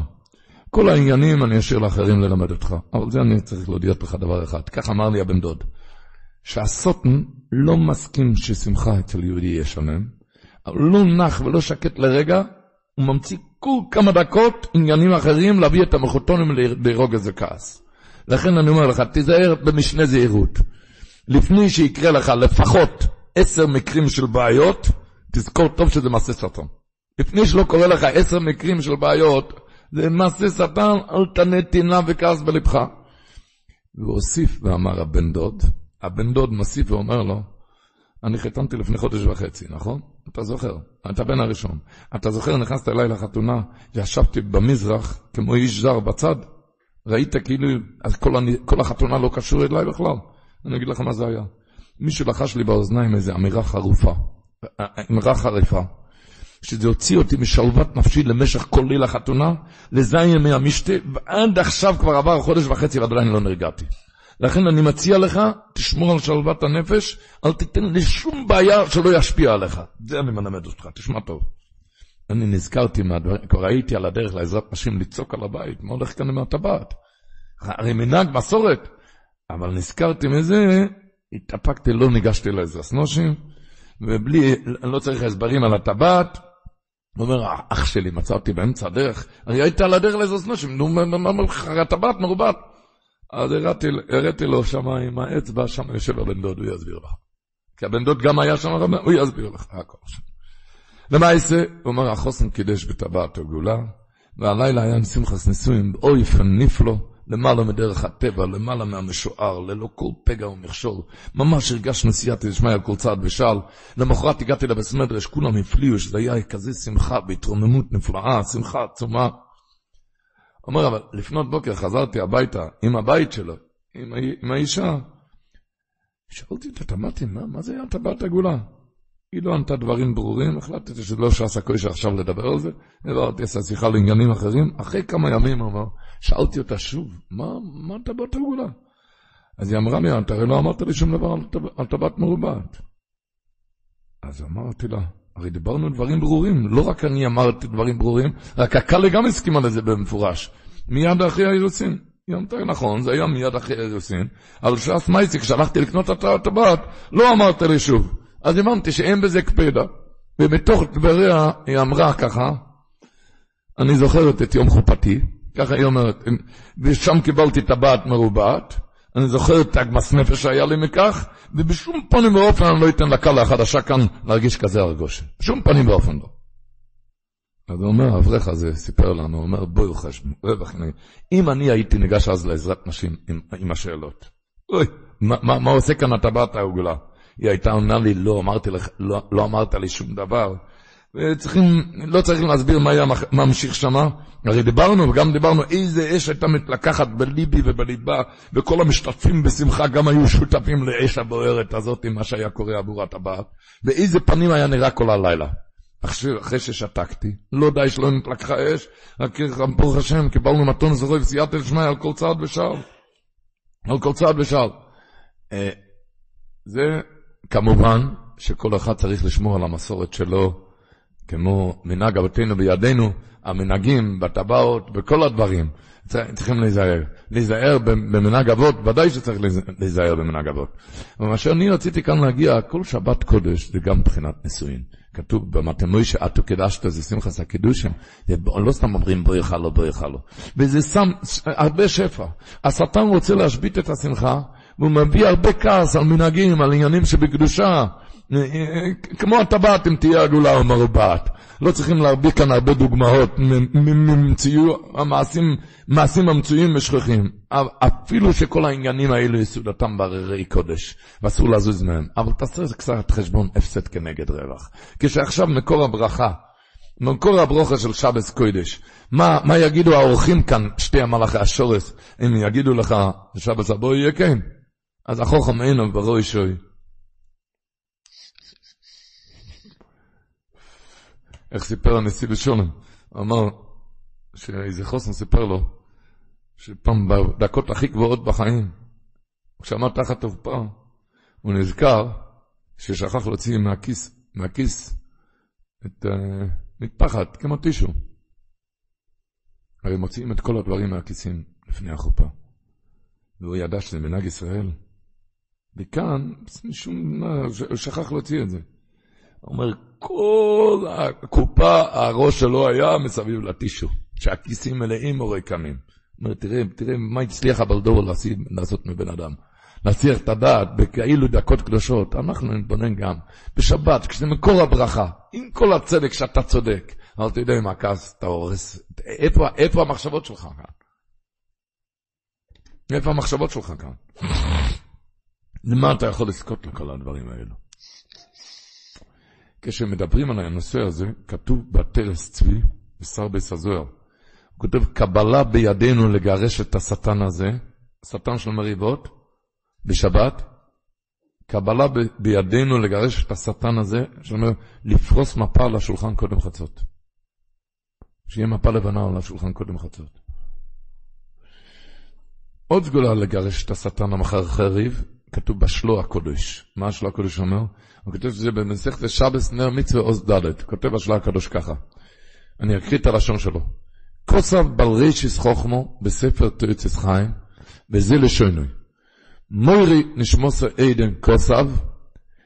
כל העניינים אני אשאיר לאחרים ללמד אותך, אבל זה אני צריך להודיע לך דבר אחד. כך אמר לי הבן דוד, שהסוטן לא מסכים ששמחה אצל יהודי יהיה שלם, אבל לא נח ולא שקט לרגע, הוא ממציא כל כמה דקות עניינים אחרים להביא את המחותונים להרוג איזה כעס. לכן אני אומר לך, תיזהר במשנה זהירות. לפני שיקרה לך לפחות עשר מקרים של בעיות, תזכור טוב שזה מעשה סרטון. לפני שלא קורה לך עשר מקרים של בעיות, זה מעשה שטן, אל תנה טינה וכעס בלבך. והוא הוסיף ואמר הבן דוד, הבן דוד מוסיף ואומר לו, אני חיתנתי לפני חודש וחצי, נכון? אתה זוכר, אתה בן הראשון. אתה זוכר, נכנסת אליי לחתונה, ישבתי במזרח כמו איש זר בצד, ראית כאילו, אז כל, אני, כל החתונה לא קשור אליי בכלל. אני אגיד לך מה זה היה. מישהו לחש לי באוזניים איזו אמירה חרופה, אמירה חריפה. שזה הוציא אותי משלוות נפשי למשך כל ליל החתונה, לזין ימי המשתה, ועד עכשיו כבר עבר חודש וחצי ועדיין לא נרגעתי. לכן אני מציע לך, תשמור על שלוות הנפש, אל תיתן לי שום בעיה שלא ישפיע עליך. זה אני מלמד אותך, תשמע טוב. אני נזכרתי מהדברים, כבר הייתי על הדרך לעזרת נשים לצעוק על הבית, מה הולך כאן עם הטבעת? הרי מנהג מסורת. אבל נזכרתי מזה, התאפקתי, לא ניגשתי לעזרת נשים, ובלי, אני לא צריך הסברים על הטבעת, הוא אומר, אח שלי, מצא אותי באמצע הדרך, אני הייתי על הדרך לאיזה נשים, נו, הטבעת מרובעת. אז הראתי, לו שם עם האצבע, שם יושב הבן דוד, הוא יסביר לך. כי הבן דוד גם היה שם, הוא יסביר לך הכל. למעשה, הוא אומר, החוסן קידש בטבעת הגאולה, והלילה היה עם שמחס נישואים, אוי פניפלו, למעלה מדרך הטבע, למעלה מהמשוער, ללא כל פגע ומכשול. ממש הרגשנו סייעתא דשמיא על כל צעד ושעל. למחרת הגעתי לבית מדרש, כולם הפליאו שזה היה כזה שמחה בהתרוממות נפלאה, שמחה עצומה. אומר, אבל לפנות בוקר חזרתי הביתה עם הבית שלו, עם, עם האישה. שאלתי אותה, אמרתי, מה, מה זה היה טבעת הגאולה? היא לא ענתה דברים ברורים, החלטתי שלא שעשה כושר עכשיו לדבר על זה, העברתי את השיחה לעניינים אחרים, אחרי כמה ימים אמר, שאלתי אותה שוב, מה, מה טבעת הגאולה? אז היא אמרה לי, אתה הרי לא אמרת לי שום דבר על טבעת מרובעת. אז אמרתי לה, הרי דיברנו דברים ברורים, לא רק אני אמרתי דברים ברורים, רק הקאלה גם הסכימה לזה במפורש. מיד אחרי האירוסין. היא אמרת, נכון, זה היה מיד אחרי האירוסין. על ש"ס מייסי, כשהלכתי לקנות את הטבעת, לא אמרת לי שוב. אז הבנתי שאין בזה קפדה. ובתוך דבריה היא אמרה ככה, אני זוכרת את יום חופתי, ככה היא אומרת, ושם קיבלתי טבעת מרובעת, אני זוכר את הגמס נפש שהיה לי מכך, ובשום פנים ואופן אני לא אתן לקהל החדשה כאן להרגיש כזה הרגוש. בשום פנים ואופן לא. אז הוא אומר, האברך הזה סיפר לנו, הוא אומר, בואו חשבו, אם אני הייתי ניגש אז לעזרת נשים עם, עם השאלות, אוי, מה, מה, מה עושה כאן הטבעת העגולה? היא הייתה עונה לי, לא, אמרתי לך, לא, לא אמרת לי שום דבר. וצריכים, לא צריך להסביר מה היה ממשיך שמה. הרי דיברנו, וגם דיברנו איזה אש הייתה מתלקחת בליבי ובליבה, וכל המשתתפים בשמחה גם היו שותפים לאש הבוערת הזאת, עם מה שהיה קורה עבור הטבעת, ואיזה פנים היה נראה כל הלילה. אחרי, ששתקתי, לא די שלא נתלקחה אש, רק ברוך השם, קיבלנו מתון זורק סייעתא דשמיא על כל צעד ושעל. על כל צעד ושעל. אה, זה כמובן שכל אחד צריך לשמור על המסורת שלו, כמו מנהג אבותינו בידינו, המנהגים בטבעות, בכל הדברים. צריכים להיזהר. להיזהר במנהג אבות, ודאי שצריך להיזהר במנהג אבות. אבל מה שאני רציתי כאן להגיע, כל שבת קודש זה גם מבחינת נישואין. כתוב במתמוי שאתו קידשת, זה שמחס הקידושים. לא סתם אומרים בריך לו, בריך לו. וזה שם הרבה שפע. השטן רוצה להשבית את השמחה, והוא מביא הרבה כעס על מנהגים, על עניינים שבקדושה. כמו הטבעת אם תהיה עגולה או מרובעת. לא צריכים להרביע כאן הרבה דוגמאות המעשים, מעשים המצויים ושכחים. אפילו שכל העניינים האלו יסודתם בהררי קודש, ואסור לזוז מהם. אבל תעשה קצת חשבון הפסד כנגד רווח. כשעכשיו מקור הברכה, מקור הברוכה של שבס קודש, מה, מה יגידו האורחים כאן, שתי המלאכי השורס, אם יגידו לך, שבס הבוא יהיה כן? אז החוכם אינו ברוי שוי. איך סיפר הנשיא בשולם? אמר שאיזה חוסן סיפר לו שפעם בדקות הכי גבוהות בחיים, כשעמד תחת תופעה, הוא נזכר ששכח להוציא מהכיס, מהכיס את uh, מטפחת, כמו טישו. הרי מוציאים את כל הדברים מהכיסים לפני החופה. והוא ידע שזה מנהג ישראל. וכאן, משום מה, הוא שכח להוציא את זה. הוא אומר, כל הקופה, הראש שלו היה מסביב לטישו, שהכיסים מלאים או ריקמים. אומר, תראה, תראה מה הצליח הבלדור לעשות מבן אדם. להסיח את הדעת בכאילו דקות קדושות, אנחנו נתבונן גם. בשבת, כשזה מקור הברכה, עם כל הצדק שאתה צודק, אבל אתה יודע אם הכעס, אתה הורס, איפה, איפה המחשבות שלך כאן? איפה המחשבות שלך כאן? למה אתה יכול לזכות לכל הדברים האלו? כשמדברים על הנושא הזה, כתוב בתרס צבי, בשר ביס הזוהר, הוא כותב, קבלה בידינו לגרש את השטן הזה, השטן של מריבות, בשבת, קבלה ב- בידינו לגרש את השטן הזה, שאומר, לפרוס מפה על השולחן קודם חצות. שיהיה מפה לבנה על השולחן קודם חצות. עוד סגולה לגרש את השטן המחרחר ריב, כתוב בשלו הקודש. מה השלו הקודש אומר? הוא כותב שזה במסכת שבס נר מצווה עוז ד', כותב השלו הקדוש ככה. אני אקריא את הלשון שלו. כוסף בל רישיס חוכמו בספר תריציס חיים, וזה לשונוי. מוירי נשמוסו עדן כוסף,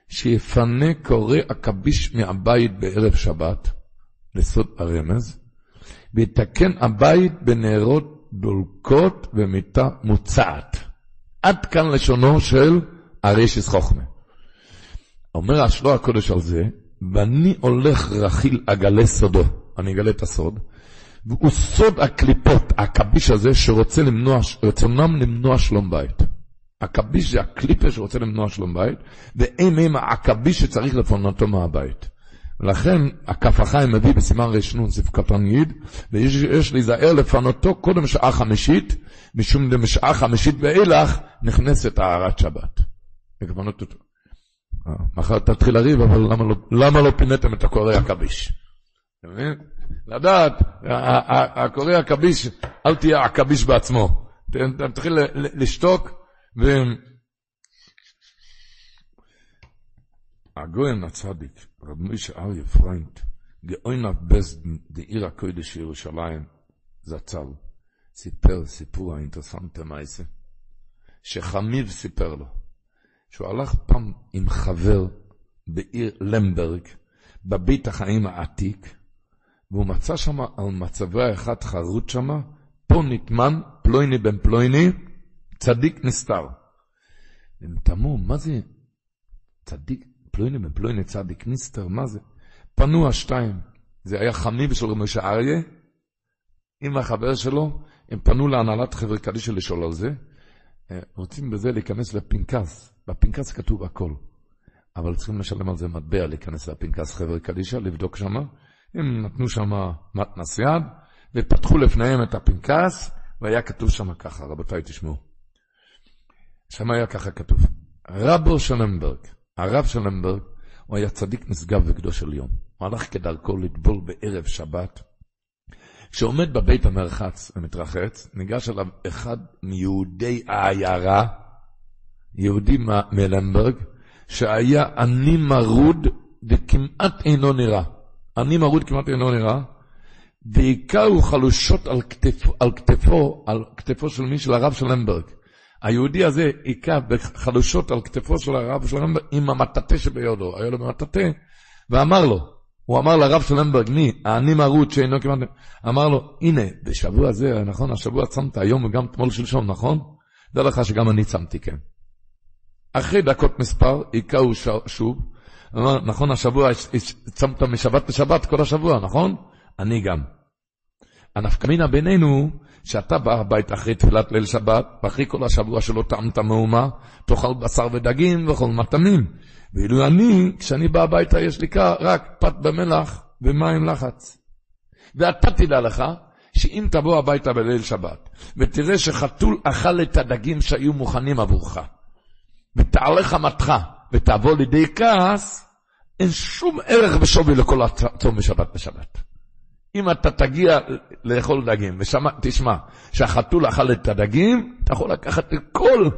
שיפנה קורא עכביש מהבית בערב שבת, לסוד הרמז, ויתקן הבית בנרות דולקות ומיטה מוצעת. עד כאן לשונו של הרישיס חוכמה. אומר השלוע הקודש על זה, ואני הולך רכיל אגלה סודו, אני אגלה את הסוד, והוא סוד הקליפות, הכביש הזה שרוצה למנוע, רצונם למנוע שלום בית. הכביש זה הקליפה שרוצה למנוע שלום בית, והם הם הכביש שצריך לפונתו מהבית. ולכן הכף החיים מביא בסימן רנ קטן י' ויש להיזהר לפנותו קודם שעה חמישית, משום דמשעה חמישית ואילך נכנסת טהרת שבת. לפנות אותו. מחר תתחיל לריב, אבל למה לא, למה לא פיניתם את הקורא עכביש? אתה מבין? לדעת, הקורא עכביש, אל תהיה עכביש בעצמו. תתחיל לשתוק, ו... הצדיק, רב מוישה אריה פריינט, גאוין בסדן, דעיר הקודש ירושלים, זצ"ל, סיפר סיפור האינטרסנט המעשה, שחמיב סיפר לו, שהוא הלך פעם עם חבר בעיר למברג, בבית החיים העתיק, והוא מצא שם על מצבה אחד חרוט שם, פה נטמן, פלויני בן פלויני, צדיק נסתר. הם תמו, מה זה צדיק, פלויני בן צדיק נסתר, מה זה? פנו השתיים, זה היה חמיב של משה אריה, עם החבר שלו, הם פנו להנהלת חברה קדישא לשאול על זה, אה, רוצים בזה להיכנס לפנקס, בפנקס כתוב הכל, אבל צריכים לשלם על זה מטבע להיכנס לפנקס חברה קדישא, לבדוק שמה, הם נתנו שם מתנס יד, ופתחו לפניהם את הפנקס, והיה כתוב שם ככה, רבותיי תשמעו. שם היה ככה כתוב, רבו שלמברג, הרב שלמברג, הוא היה צדיק נשגב וקדוש עליון. הוא הלך כדרכו לטבול בערב שבת. כשעומד בבית המרחץ ומתרחץ, ניגש אליו אחד מיהודי העיירה, יהודי מלמברג, שהיה עני מרוד וכמעט אינו נראה. עני מרוד כמעט אינו נראה, והכהו חלושות על כתפו, על כתפו, על כתפו של מי? של הרב של למברג. היהודי הזה היכה בחלושות על כתפו של הרב של למברג עם המטאטה שבידו, היה לו במטאטה, ואמר לו, הוא אמר לרב של למברג, מי? העני מרות שאינו כמעט... אמר לו, הנה, בשבוע זה, נכון, השבוע צמת היום וגם תמול שלשום, נכון? דע לך שגם אני צמתי, כן. אחרי דקות מספר, היכהו שוב, אמר, נכון, השבוע צמת משבת לשבת כל השבוע, נכון? אני גם. הנפקמינה בינינו, שאתה בא הביתה אחרי תפילת ליל שבת, ואחרי כל השבוע שלא טעמת מאומה, תאכל בשר ודגים וכל מטעמים. ואילו אני, כשאני בא הביתה, יש לי רק פת במלח ומים לחץ. ואתה תדע לך, שאם תבוא הביתה בליל שבת, ותראה שחתול אכל את הדגים שהיו מוכנים עבורך, ותעלה חמתך, ותבוא לידי כעס, אין שום ערך ושווי לכל הצום בשבת בשבת. אם אתה תגיע לאכול דגים, ותשמע, שהחתול אכל את הדגים, אתה יכול לקחת את כל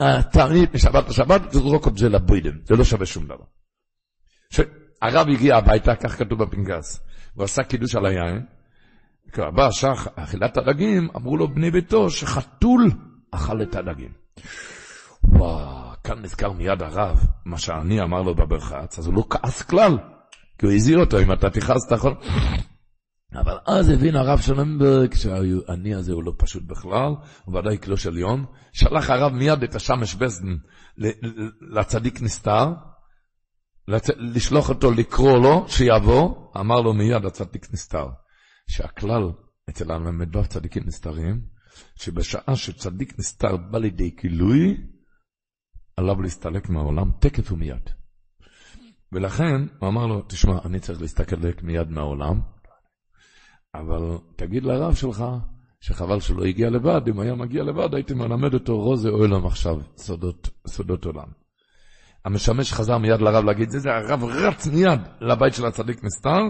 התענית משבת לשבת וזרוק את זה לבוידם, זה לא שווה שום דבר. הרב הגיע הביתה, כך כתוב בפנקס, הוא עשה קידוש על היין, כשבא השעה אכילת הדגים, אמרו לו בני ביתו שחתול אכל את הדגים. וואו, כאן נזכר מיד הרב, מה שאני אמר לו בברחץ, אז הוא לא כעס כלל, כי הוא הזהיר אותו, אם אתה תכעס אתה יכול... אבל אז הבין הרב שלמברג שהעני הזה הוא לא פשוט בכלל, הוא ודאי קלוש עליון. שלח הרב מיד את השמש בסדן לצדיק נסתר, לשלוח אותו לקרוא לו, שיבוא, אמר לו מיד הצדיק נסתר. שהכלל אצל הל"ו צדיקים נסתרים, שבשעה שצדיק נסתר בא לידי גילוי, עליו להסתלק מהעולם תקף ומיד. ולכן הוא אמר לו, תשמע, אני צריך להסתלק מיד מהעולם, אבל תגיד לרב שלך שחבל שלא הגיע לבד, אם היה מגיע לבד הייתי מלמד אותו רוזה אוילם עכשיו, סודות, סודות עולם. המשמש חזר מיד לרב להגיד זה, זה הרב רץ מיד לבית של הצדיק נסתר,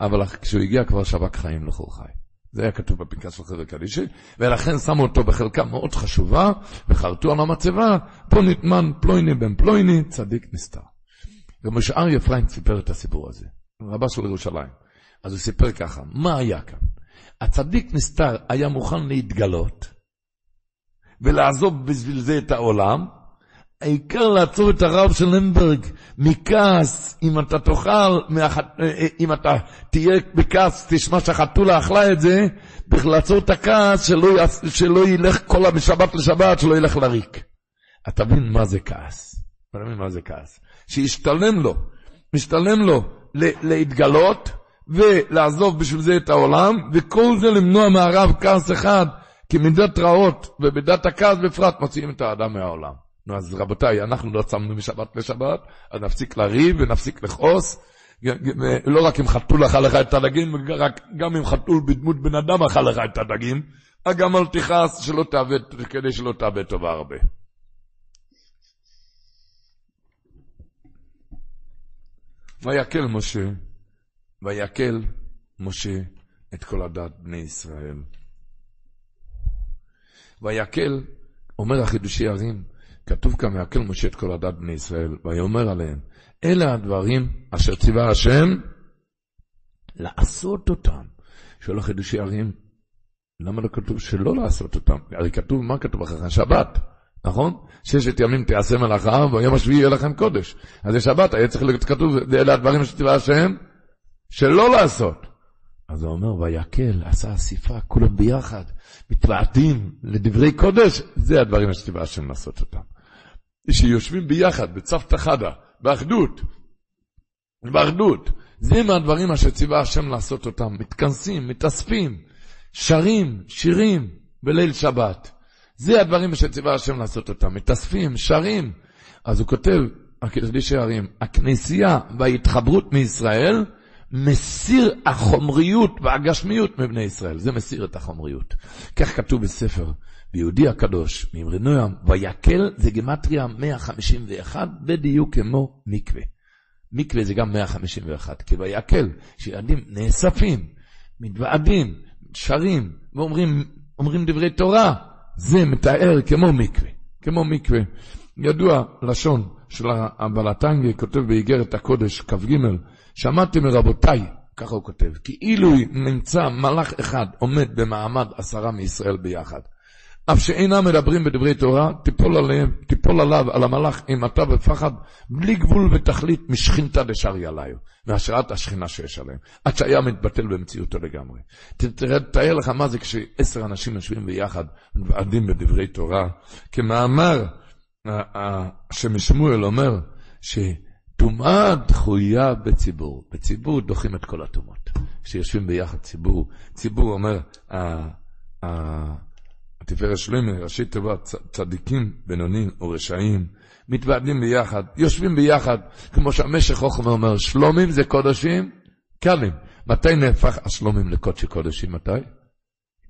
אבל כשהוא הגיע כבר שבק חיים לכל חי. זה היה כתוב בפנקס של חברא קדישא, ולכן שמו אותו בחלקה מאוד חשובה, וחרטו על המצבה, פה נטמן פלוני בן פלוני, צדיק נסתר. גם אריה פריינק סיפר את הסיפור הזה, רבה של ירושלים. אז הוא סיפר ככה, מה היה כאן? הצדיק נסתר היה מוכן להתגלות ולעזוב בשביל זה את העולם, העיקר לעצור את הרב של למברג מכעס, אם אתה תאכל, אם אתה תהיה בכעס, תשמע שהחתולה אכלה את זה, בכלל לעצור את הכעס, שלא, שלא ילך כל המשבת לשבת, שלא ילך לריק. אתה מבין מה זה כעס? אתה מבין מה זה כעס? שישתלם לו, משתלם לו להתגלות, ולעזוב בשביל זה את העולם, וכל זה למנוע מהרב כעס אחד, כי מידת רעות ובדת הכעס בפרט מוציאים את האדם מהעולם. נו, אז רבותיי, אנחנו לא צמנו משבת לשבת, אז נפסיק לריב ונפסיק לכעוס. לא רק אם חתול אכל לך את הדגים, גם אם חתול בדמות בן אדם אכל לך את הדגים, גם אל תכעס שלא תאבד, כדי שלא תאבד טובה הרבה. ויקל משה, ויקל משה את כל הדת בני ישראל. ויקל, אומר החידושי ערים, כתוב כאן, ויקל משה את כל הדת בני ישראל, ויאמר עליהם, אלה הדברים אשר ציווה השם לעשות אותם. שואל החידושי ערים, למה לא כתוב שלא לעשות אותם? הרי כתוב, מה כתוב אחריך? שבת, נכון? ששת ימים תעשה מלאכה, והיום השביעי יהיה לכם קודש. אז זה שבת, היה צריך להיות כתוב, אלה הדברים שציווה השם, שלא לעשות. אז הוא אומר, ויקל, עשה אסיפה, כולם ביחד, מתוועדים לדברי קודש, זה הדברים שציווה השם לעשות אותם. שיושבים ביחד, בצוותא חדא, באחדות, באחדות. זה מהדברים אשר ציווה השם לעשות אותם. מתכנסים, מתאספים, שרים, שירים בליל שבת. זה הדברים שציווה השם לעשות אותם. מתאספים, שרים. אז הוא כותב, הקדוש שערים, הכנסייה וההתחברות מישראל, מסיר החומריות והגשמיות מבני ישראל. זה מסיר את החומריות. כך כתוב בספר, ביהודי הקדוש, מאמרי נועם, ויקל זה גימטריה 151, בדיוק כמו מקווה. מקווה זה גם 151, כי ויקל, שילדים נאספים, מתוועדים, שרים, ואומרים אומרים דברי תורה, זה מתאר כמו מקווה, כמו מקווה. ידוע לשון של הבלטנגי, כותב באיגרת הקודש, כ"ג, שמעתי מרבותיי, ככה הוא כותב, כאילו נמצא מלאך אחד עומד במעמד עשרה מישראל ביחד. אף שאינם מדברים בדברי תורה, תיפול עליהם, תיפול עליו, על המלאך, אימתה ופחד, בלי גבול ותכלית, משכינתא דשארי עליו, מהשראת השכינה שיש עליהם, עד שהיה מתבטל במציאותו לגמרי. תאר לך מה זה כשעשר אנשים יושבים ביחד, מתוועדים בדברי תורה, כמאמר שמשמואל אומר, שטומאה דחויה בציבור, בציבור דוחים את כל הטומאות. כשיושבים ביחד ציבור, ציבור אומר, תפארת שלמה, ראשי תיבות, צדיקים, בינונים ורשעים, מתוועדים ביחד, יושבים ביחד, כמו שהמשך חוכמה אומר, שלומים זה קודשים, קלים. מתי נהפך השלומים לקודשי קודשים? מתי?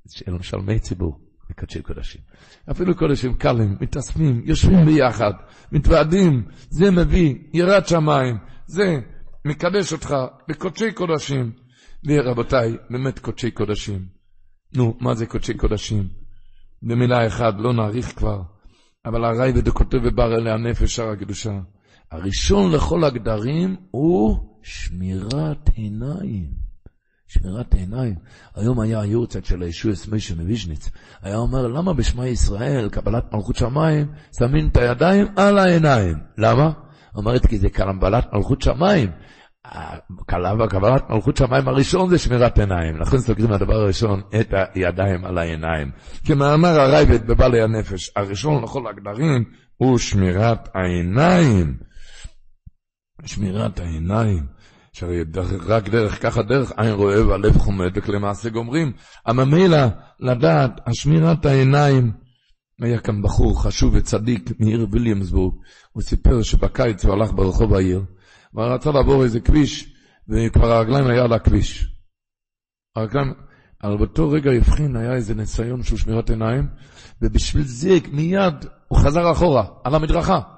שאלו משלמי ציבור, לקודשי קודשים. אפילו קודשים קלים, מתאספים, יושבים ביחד, מתוועדים, זה מביא יראת שמיים, זה מקדש אותך בקודשי קודשים. ורבותיי, באמת קודשי קודשים. נו, מה זה קודשי קודשים? במילה אחת, לא נאריך כבר, אבל הרייבד כותב בבר אלי הנפש, שער הקדושה. הראשון לכל הגדרים הוא שמירת עיניים. שמירת העיניים. היום היה היורצת של הישועס משה מוויז'ניץ. היה אומר, למה בשמע ישראל, קבלת מלכות שמיים, שמים את הידיים על העיניים? למה? אומרת, כי זה קבלת מלכות שמיים. קבלת מלכות שמיים הראשון זה שמירת עיניים, לכן סוגרים הדבר הראשון את הידיים על העיניים. כמאמר הרייבד בבעלי הנפש, הראשון לכל הגדרים הוא שמירת העיניים. שמירת העיניים, שהרי רק דרך ככה דרך עין רואה והלב חומד וכלי מעשה גומרים. הממילא לדעת, השמירת העיניים, היה כאן בחור חשוב וצדיק מעיר ויליאמסבורג, הוא סיפר שבקיץ הוא הלך ברחוב העיר, ורצה לעבור איזה כביש, וכבר הרגליים היה על הכביש. הרגליים, אבל באותו רגע הבחין, היה איזה ניסיון של שמירת עיניים, ובשביל זה מיד הוא חזר אחורה, על המדרכה.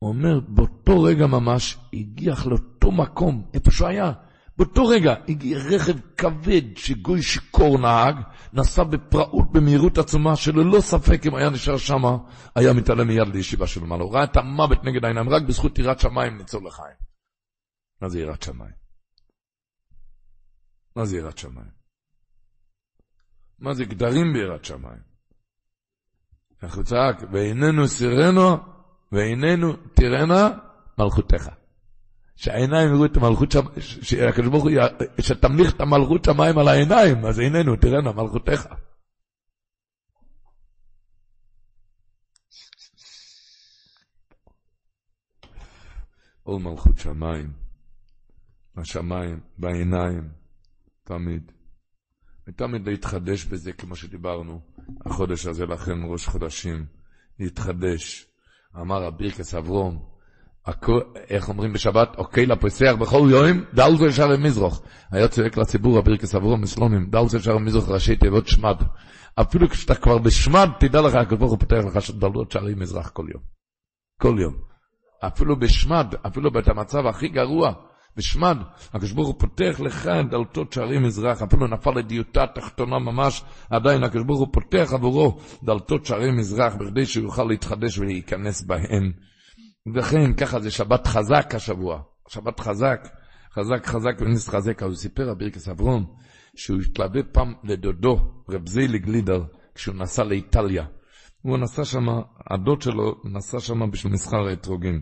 הוא אומר, באותו רגע ממש, הגיח לאותו מקום, איפה שהוא היה. באותו רגע הגיע רכב כבד שגוי שיכור נהג, נסע בפראות במהירות עצומה, שללא ספק אם היה נשאר שם, היה מתעלם מיד לישיבה של מעלה. הוא ראה את המוות נגד העיניים, רק בזכות יראת שמיים ניצול לחיים. מה זה יראת שמיים? מה זה יראת שמיים? מה זה גדרים ביראת שמיים? הוא צעק, ואיננו סירנו, ואיננו תירנה מלכותך. שהעיניים יראו את המלכות שם, שהקדוש ברוך הוא, שתמליך את המלכות שמיים על העיניים, אז איננו, תראינה, מלכותך. עול מלכות שמיים, השמיים, בעיניים, תמיד. ותמיד להתחדש בזה, כמו שדיברנו, החודש הזה לכן ראש חודשים, להתחדש. אמר הבירקס אברום, איך אומרים בשבת, אוקיי לפסח בכל יום, דל זה שער מזרח. היה צועק לציבור הבירקס אברום מסלונים, דל זה שער מזרח ראשי תיבות שמד. אפילו כשאתה כבר בשמד, תדע לך, הקדוש ברוך הוא פותח לך דלות שערי מזרח כל יום. כל יום. אפילו בשמד, אפילו בעת המצב הכי גרוע, ושמד, הקדוש ברוך הוא פותח לך דלתות שערים מזרח, אפילו נפל לדיוטה תחתונה ממש, עדיין הקדוש ברוך הוא פותח עבורו דלתות שערי מזרח, בכדי שהוא יוכל להתחדש ולהיכנס בהם. וכן, ככה זה שבת חזק השבוע, שבת חזק, חזק חזק ונסחזק, אז הוא סיפר על ברכס אברום, שהוא התלווה פעם לדודו, רב זיילי גלידר, כשהוא נסע לאיטליה. הוא נסע שם, הדוד שלו נסע שם בשביל מסחר אתרוגים.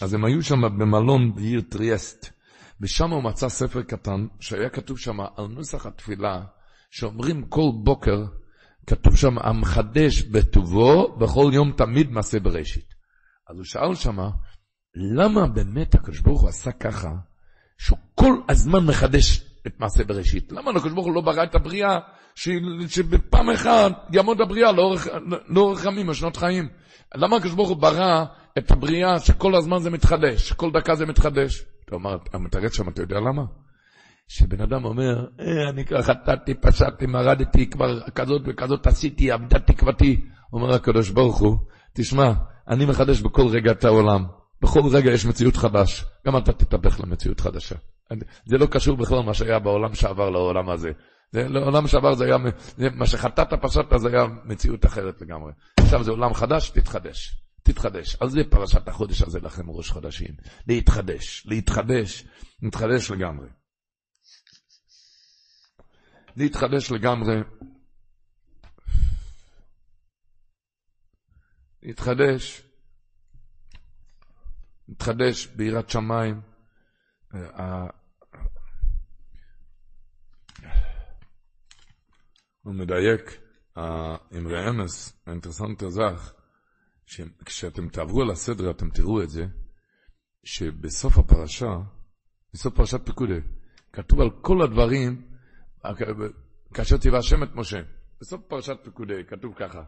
אז הם היו שם במלון בעיר טריאסט, ושם הוא מצא ספר קטן, שהיה כתוב שם על נוסח התפילה, שאומרים כל בוקר, כתוב שם, המחדש בטובו, בכל יום תמיד מעשה בראשית. אז הוא שאל שמה, למה באמת הקדוש ברוך הוא עשה ככה, שהוא כל הזמן מחדש את מעשה בראשית? למה הקדוש ברוך הוא לא ברא את הבריאה, שבפעם אחת יעמוד הבריאה לאורך, לאורך ימים שנות חיים? למה הקדוש ברוך הוא ברא את הבריאה שכל הזמן זה מתחדש, כל דקה זה מתחדש? אתה אומר, המתרץ שם, אתה יודע למה? שבן אדם אומר, אה, אני כבר חטאתי, פשעתי, מרדתי, כבר כזאת וכזאת עשיתי, עבדה תקוותי. אומר הקדוש ברוך הוא, תשמע, אני מחדש בכל רגע את העולם. בכל רגע יש מציאות חדש. גם אתה תתהפך למציאות חדשה. זה לא קשור בכלל מה שהיה בעולם שעבר לעולם הזה. זה, לעולם שעבר זה היה, זה, מה שחטאת פשטת זה היה מציאות אחרת לגמרי. עכשיו זה עולם חדש, תתחדש. תתחדש. על זה פרשת החודש הזה לכם ראש חודשים. להתחדש, להתחדש, להתחדש לגמרי. להתחדש לגמרי. להתחדש, להתחדש ביראת שמיים. אה, הוא מדייק, אמרי אמס, האינטרסנט הזך, שכשאתם תעברו על הסדר אתם תראו את זה, שבסוף הפרשה, בסוף פרשת פקודי, כתוב על כל הדברים, כאשר ציווה השם את משה. בסוף פרשת פקודי כתוב ככה,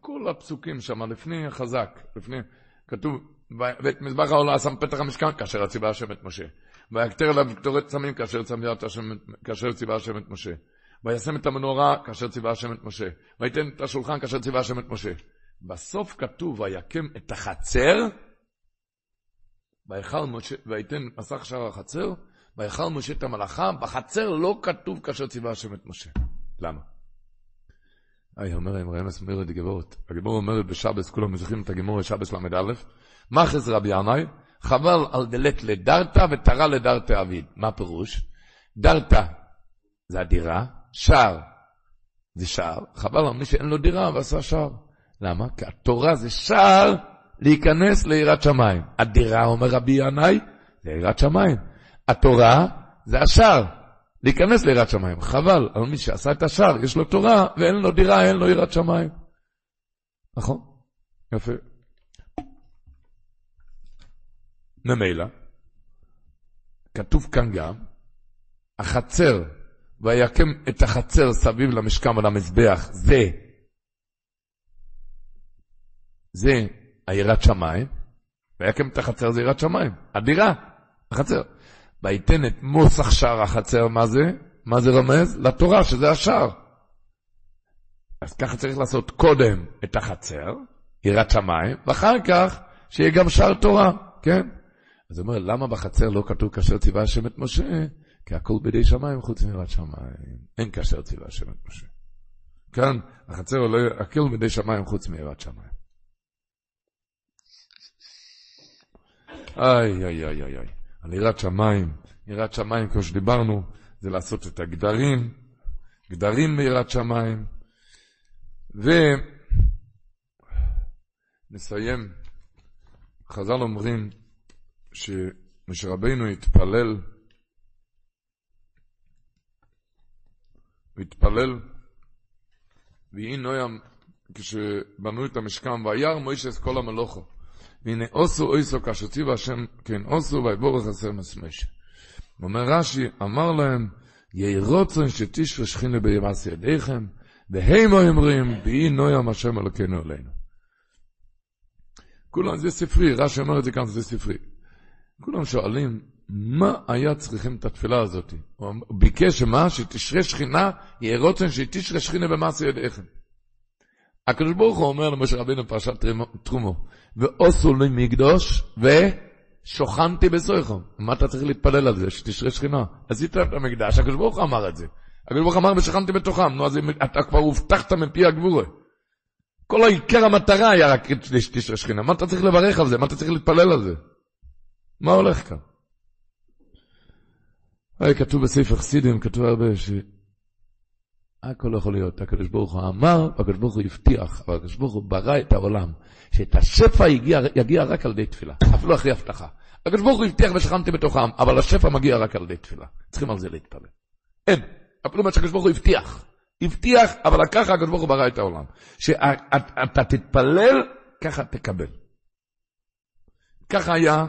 כל הפסוקים שם, לפני החזק, לפני, כתוב, ואת מזבח העולה שם פתח המשכן, כאשר ציווה השם את משה. ויקטר אליו קטורת סמים, כאשר ציווה השם את משה. וישם את המנורה, כאשר ציווה השם את משה. ויתן את השולחן, כאשר ציווה השם את משה. בסוף כתוב, ויקם את החצר, ויתן מסך שער החצר, ויכל משה את המלאכה, בחצר לא כתוב כאשר ציווה השם את משה. למה? היי, אומר להם רמס מירי דגבורת. הגמור אומרת בשבס, כולם זוכרים את הגמור בשבס ל"א, מחז רבי ינאי, חבל על דלת לדרתא ותרא לדרתא אביד. מה פירוש? דרתא זה הדירה, שער זה שער, חבל על מי שאין לו דירה ועשה שער. למה? כי התורה זה שער להיכנס ליראת שמיים. הדירה, אומר רבי ינאי, זה יראת שמיים. התורה זה השער, להיכנס ליראת שמיים. חבל על מי שעשה את השער, יש לו תורה ואין לו דירה, אין לו יראת שמיים. נכון? יפה. ממילא, כתוב כאן גם, החצר, ויקם את החצר סביב למשכן ולמזבח, זה זה היראת שמיים, ויקם את החצר זה יראת שמיים, הדירה, החצר. ויתן את מוסח שער החצר, מה זה? מה זה רומז? לתורה, שזה השער. אז ככה צריך לעשות קודם את החצר, יראת שמיים, ואחר כך שיהיה גם שער תורה, כן? אז הוא אומר, למה בחצר לא כתוב כאשר ציווה השם את משה? כי הכל בידי שמיים חוץ מיראת שמיים. אין כאשר ציווה השם את משה. כאן החצר עולה, הכל בידי שמיים חוץ מיראת שמיים. איי, איי, איי, איי, איי. על יראת שמיים, יראת שמיים, כמו שדיברנו, זה לעשות את הגדרים, גדרים ביראת שמיים. ונסיים, חז"ל אומרים שמשה רבינו התפלל, הוא התפלל, ויהי נוים, כשבנו את המשכן, וירא מוישה את כל המלוכו. והנה עושו אויסו כאשר ציווה השם, כן עושו ויבורך עשר מסמש. אומר רש"י, אמר להם, יהי רוצן שתשרה שכינה בימס ידיכם, והם אומרים, ויהי נוים השם אלוקינו אלינו. כולם, זה ספרי, רש"י אומר את זה כאן, זה ספרי. כולם שואלים, מה היה צריכים את התפילה הזאת? הוא ביקש שמה? שתשרה שכינה, יהי רוצן שתשרה שכינה במעשה ידיכם. הקדוש ברוך הוא אומר למשה רבינו פרשת תרומו, ועושו לי מקדוש שוכנתי בסויכו. מה אתה צריך להתפלל על זה? שתשרה שכינה. עשית את המקדש, הקדוש ברוך הוא אמר את זה. הקדוש ברוך אמר ושכנתי בתוכם. נו, אז אתה כבר הובטחת מפי הגבורה. כל העיקר המטרה היה רק שתשרה שכינה. מה אתה צריך לברך על זה? מה אתה צריך להתפלל על זה? מה הולך כאן? כתוב בספר חסידים, כתוב הרבה ש... הכל יכול להיות, הקדוש ברוך הוא אמר, והקדוש ברוך הוא הבטיח, אבל הקדוש ברוך הוא ברא את העולם, שאת השפע יגיע, יגיע רק על ידי תפילה, אפילו אחרי הבטחה. הקדוש ברוך הוא הבטיח ושכנתי בתוכם, אבל השפע מגיע רק על ידי תפילה. צריכים על זה להתפלל. אין, אפילו מה שהקדוש ברוך הוא הבטיח. הבטיח, אבל ככה הקדוש ברוך הוא ברא את העולם. שאתה תתפלל, ככה תקבל. ככה היה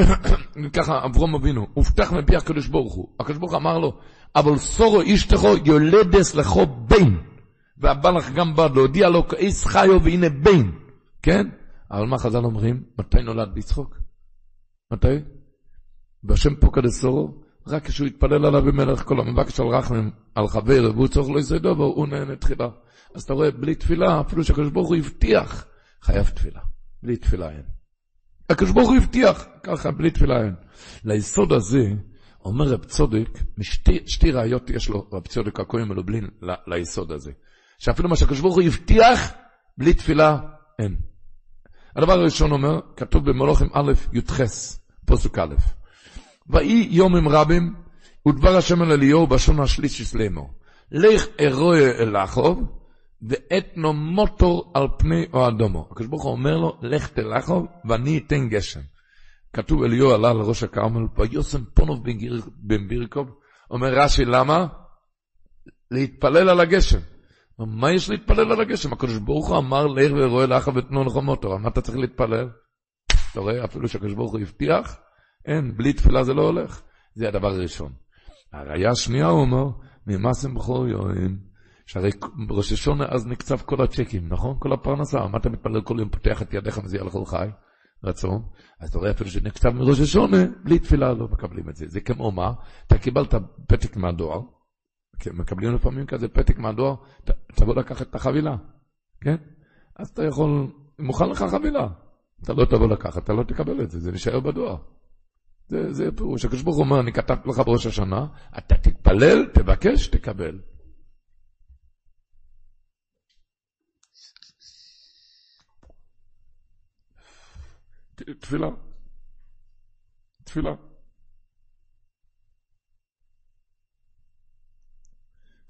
ככה אברום אבינו, הובטח מפי הקדוש ברוך הוא. הקדוש ברוך אמר לו, אבל סורו אישתכו יולדס לכו. והבא לך גם בא להודיע לו כאיס חיו והנה בין. כן? אבל מה חז"ל אומרים? מתי נולד לצחוק? מתי? והשם פוקד סורו, רק כשהוא התפלל עליו במלך כל המבקש על רחמים, על חבר, והוא צורך לא יסדו, והוא נהנה תחילה. אז אתה רואה, בלי תפילה, אפילו שהקדוש ברוך הוא הבטיח, חייב תפילה. בלי תפילה אין. הקדוש ברוך הוא הבטיח, ככה, בלי תפילה אין. ליסוד הזה, אומר רב צודק, שתי ראיות יש לו, רב צודק הכהן מלובלין, ליסוד הזה. שאפילו מה שהקדוש ברוך הוא הבטיח, בלי תפילה אין. הדבר הראשון אומר, כתוב במלוכים א', י"ח, פוסק א', ויהי יומים רבים, ודבר השם אל אליהו בשון השלישי לאמור. לך ארויה אל אחוב, ואתנו מוטור על פני אוהדומו. הקדוש ברוך הוא אומר לו, לך תלכו ואני אתן גשם. כתוב אליהו עלה לראש הכרמל, ויוסם פונוב בן בירקוב, אומר רש"י, למה? להתפלל על הגשם. מה יש להתפלל על הגשם? הקדוש ברוך הוא אמר, לך ורואה לך ותנו מוטור, על מה אתה צריך להתפלל? אתה רואה, אפילו שהקדוש ברוך הוא הבטיח, אין, בלי תפילה זה לא הולך. זה הדבר הראשון. הראיה השנייה הוא אומר, ממסם בכור יואים, שהרי ראש השונה אז נקצב כל הצ'קים, נכון? כל הפרנסה. מה אתה מתפלל כל יום, פותח את ידיך מזיע לכל חי? רצון. אז אתה רואה אפילו שנקצב מראש השונה, בלי תפילה לא מקבלים את זה. זה כמו מה? אתה קיבלת פתק מהדואר, כן, מקבלים לפעמים כזה פתק מהדואר, תבוא לקחת את החבילה, כן? אז אתה יכול, מוכן לך חבילה. אתה לא תבוא לקחת, אתה לא תקבל את זה, זה נשאר בדואר. זה, זה פירוש. הקדוש ברוך הוא אומר, אני כתבתי לך בראש השנה, אתה תתפלל, תבקש, תקבל. תפילה. תפילה.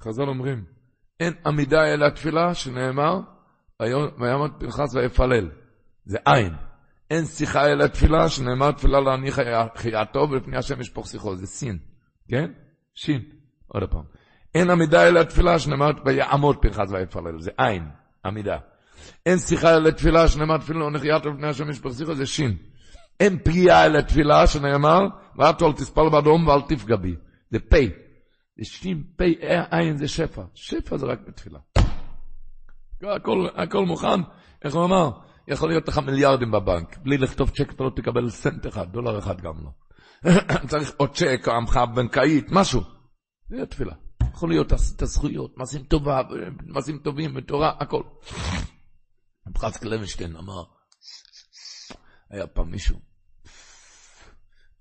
חז"ל אומרים, אין עמידה אלא תפילה, שנאמר, ויעמוד פנחס ויפלל. זה עין. אין שיחה אלא תפילה, שנאמר תפילה להניח חייתו ולפני השם ישפוך שיחו. זה סין, כן? שין. עוד פעם. אין עמידה אלא תפילה, שנאמר ויעמוד פנחס ויפלל. זה עין, עמידה. אין שיחה אלא תפילה, שנאמר תפילה לא נחייתו לפני השם שיחו. זה שין. אין פגיעה אלא תפילה, שנאמר, ואתו אל תספל באדום ואל תפגע בי. זה פה. זה שין, פה, עין זה שפע. שפע זה רק בתפילה. הכל, הכל מוכן, איך הוא אמר? יכול להיות לך מיליארדים בבנק. בלי לכתוב צ'ק אתה לא תקבל סנט אחד, דולר אחד גם לא. צריך עוד צ'ק, עמך בנקאית, משהו. זה התפילה. יכול להיות את הזכויות, מעשים טובה, מעשים טובים, בתורה, הכל. פרס קלבנשטיין אמר, היה פעם מישהו,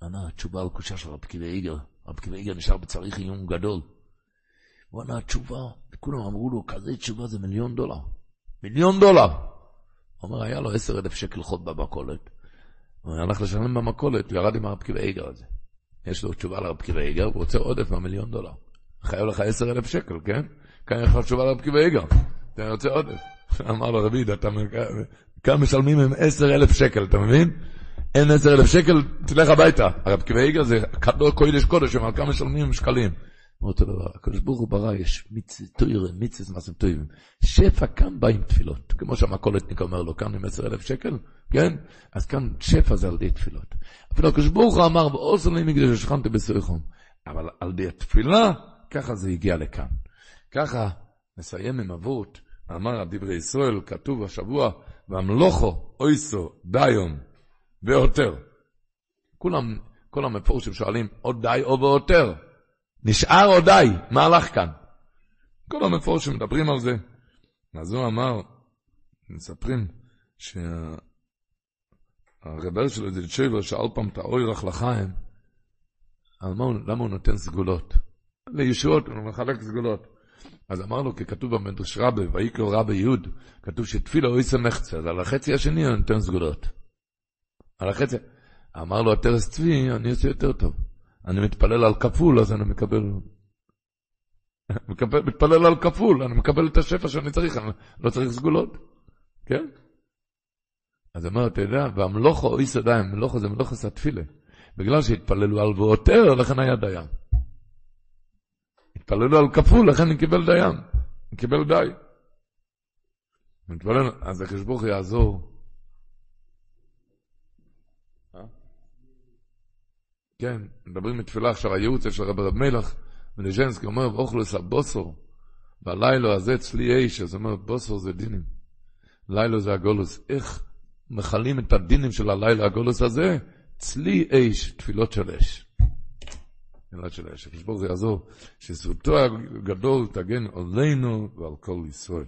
ענה תשובה על קושה של רב קיבי איגר. רב קיבי איגר נשאר בצריך עיון גדול. הוא ענה תשובה, וכולם אמרו לו, כזה תשובה זה מיליון דולר. מיליון דולר! הוא אומר, היה לו עשר אלף שקל חוד במכולת. הוא הלך לשלם במכולת, הוא ירד עם הרב קיבי איגר הזה. יש לו תשובה לרב קיבי איגר, הוא רוצה עודף מהמיליון דולר. חייב לך עשר אלף שקל, כן? כאן יש לך תשובה לרב קיבי איגר. אתה רוצה עודף. אמר לו, רבי, אתה כאן משלמים עם עשר אלף שקל, אתה מבין? אין עשר אלף שקל, תלך הביתה. הרב קיבי איגר זה קודש קודש, הם על כמה משלמים שקלים. אותו דבר, הקדוש ברוך הוא ברא, יש מיצי תוירה, מיצי מעשים טובים. שפע כאן בא עם תפילות, כמו שהמכולתניק אומר לו, כאן עם עשר אלף שקל, כן? אז כאן שפע זה על ידי תפילות. אפילו הקדוש ברוך הוא אמר, ועוזר לי מקדש שכנתי בסויכום. אבל על ידי התפילה, ככה זה הגיע לכאן. ככה, נסיים עם אבות, אמר דברי ישראל, כתוב השבוע, והמלוכו אויסו דיום ועותר. כולם, כל המפורשים שואלים, או די או ועותר. נשאר או די? מה הלך כאן? כל המפורשים מדברים על זה. אז הוא אמר, מספרים, הרבר שלו, זה צ'ייבר, שאל פעם את האוירח לחיים, למה הוא נותן סגולות? לישועות, הוא מחלק סגולות. אז אמר לו, כי כתוב במדרש רבה, ויקרא רבה יהוד, כתוב שתפילה אוי סמחצה, אז על החצי השני אני נותן סגולות. על החצי... אמר לו הטרס צבי, אני עושה יותר טוב. אני מתפלל על כפול, אז אני מקבל... מקבל מתפלל על כפול, אני מקבל את השפע שאני צריך, אני לא צריך סגולות. כן? אז אמר, אתה יודע, והמלוכו אוי סדיים, מלוכו זה מלוכו סתפילה. בגלל שהתפללו על ועותר, לכן היה דיין. התפללו על כפול, לכן הוא קיבל דיין. הוא קיבל די. מתפלל, אז הקדוש ברוך הוא יעזור. אה? כן, מדברים מתפילה עכשיו, הייעוץ של רבי רב מלך, ולז'נסקי אומר, ואוכלוס הבוסור, והלילה הזה צלי אש, אז אומר, בוסור זה דינים. לילה זה הגולוס. איך מכלים את הדינים של הלילה הגולוס הזה? צלי אש, תפילות של אש. תפילות של אש. הקדוש הוא יעזור, שזכותו הגדול תגן עלינו ועל כל ישראל.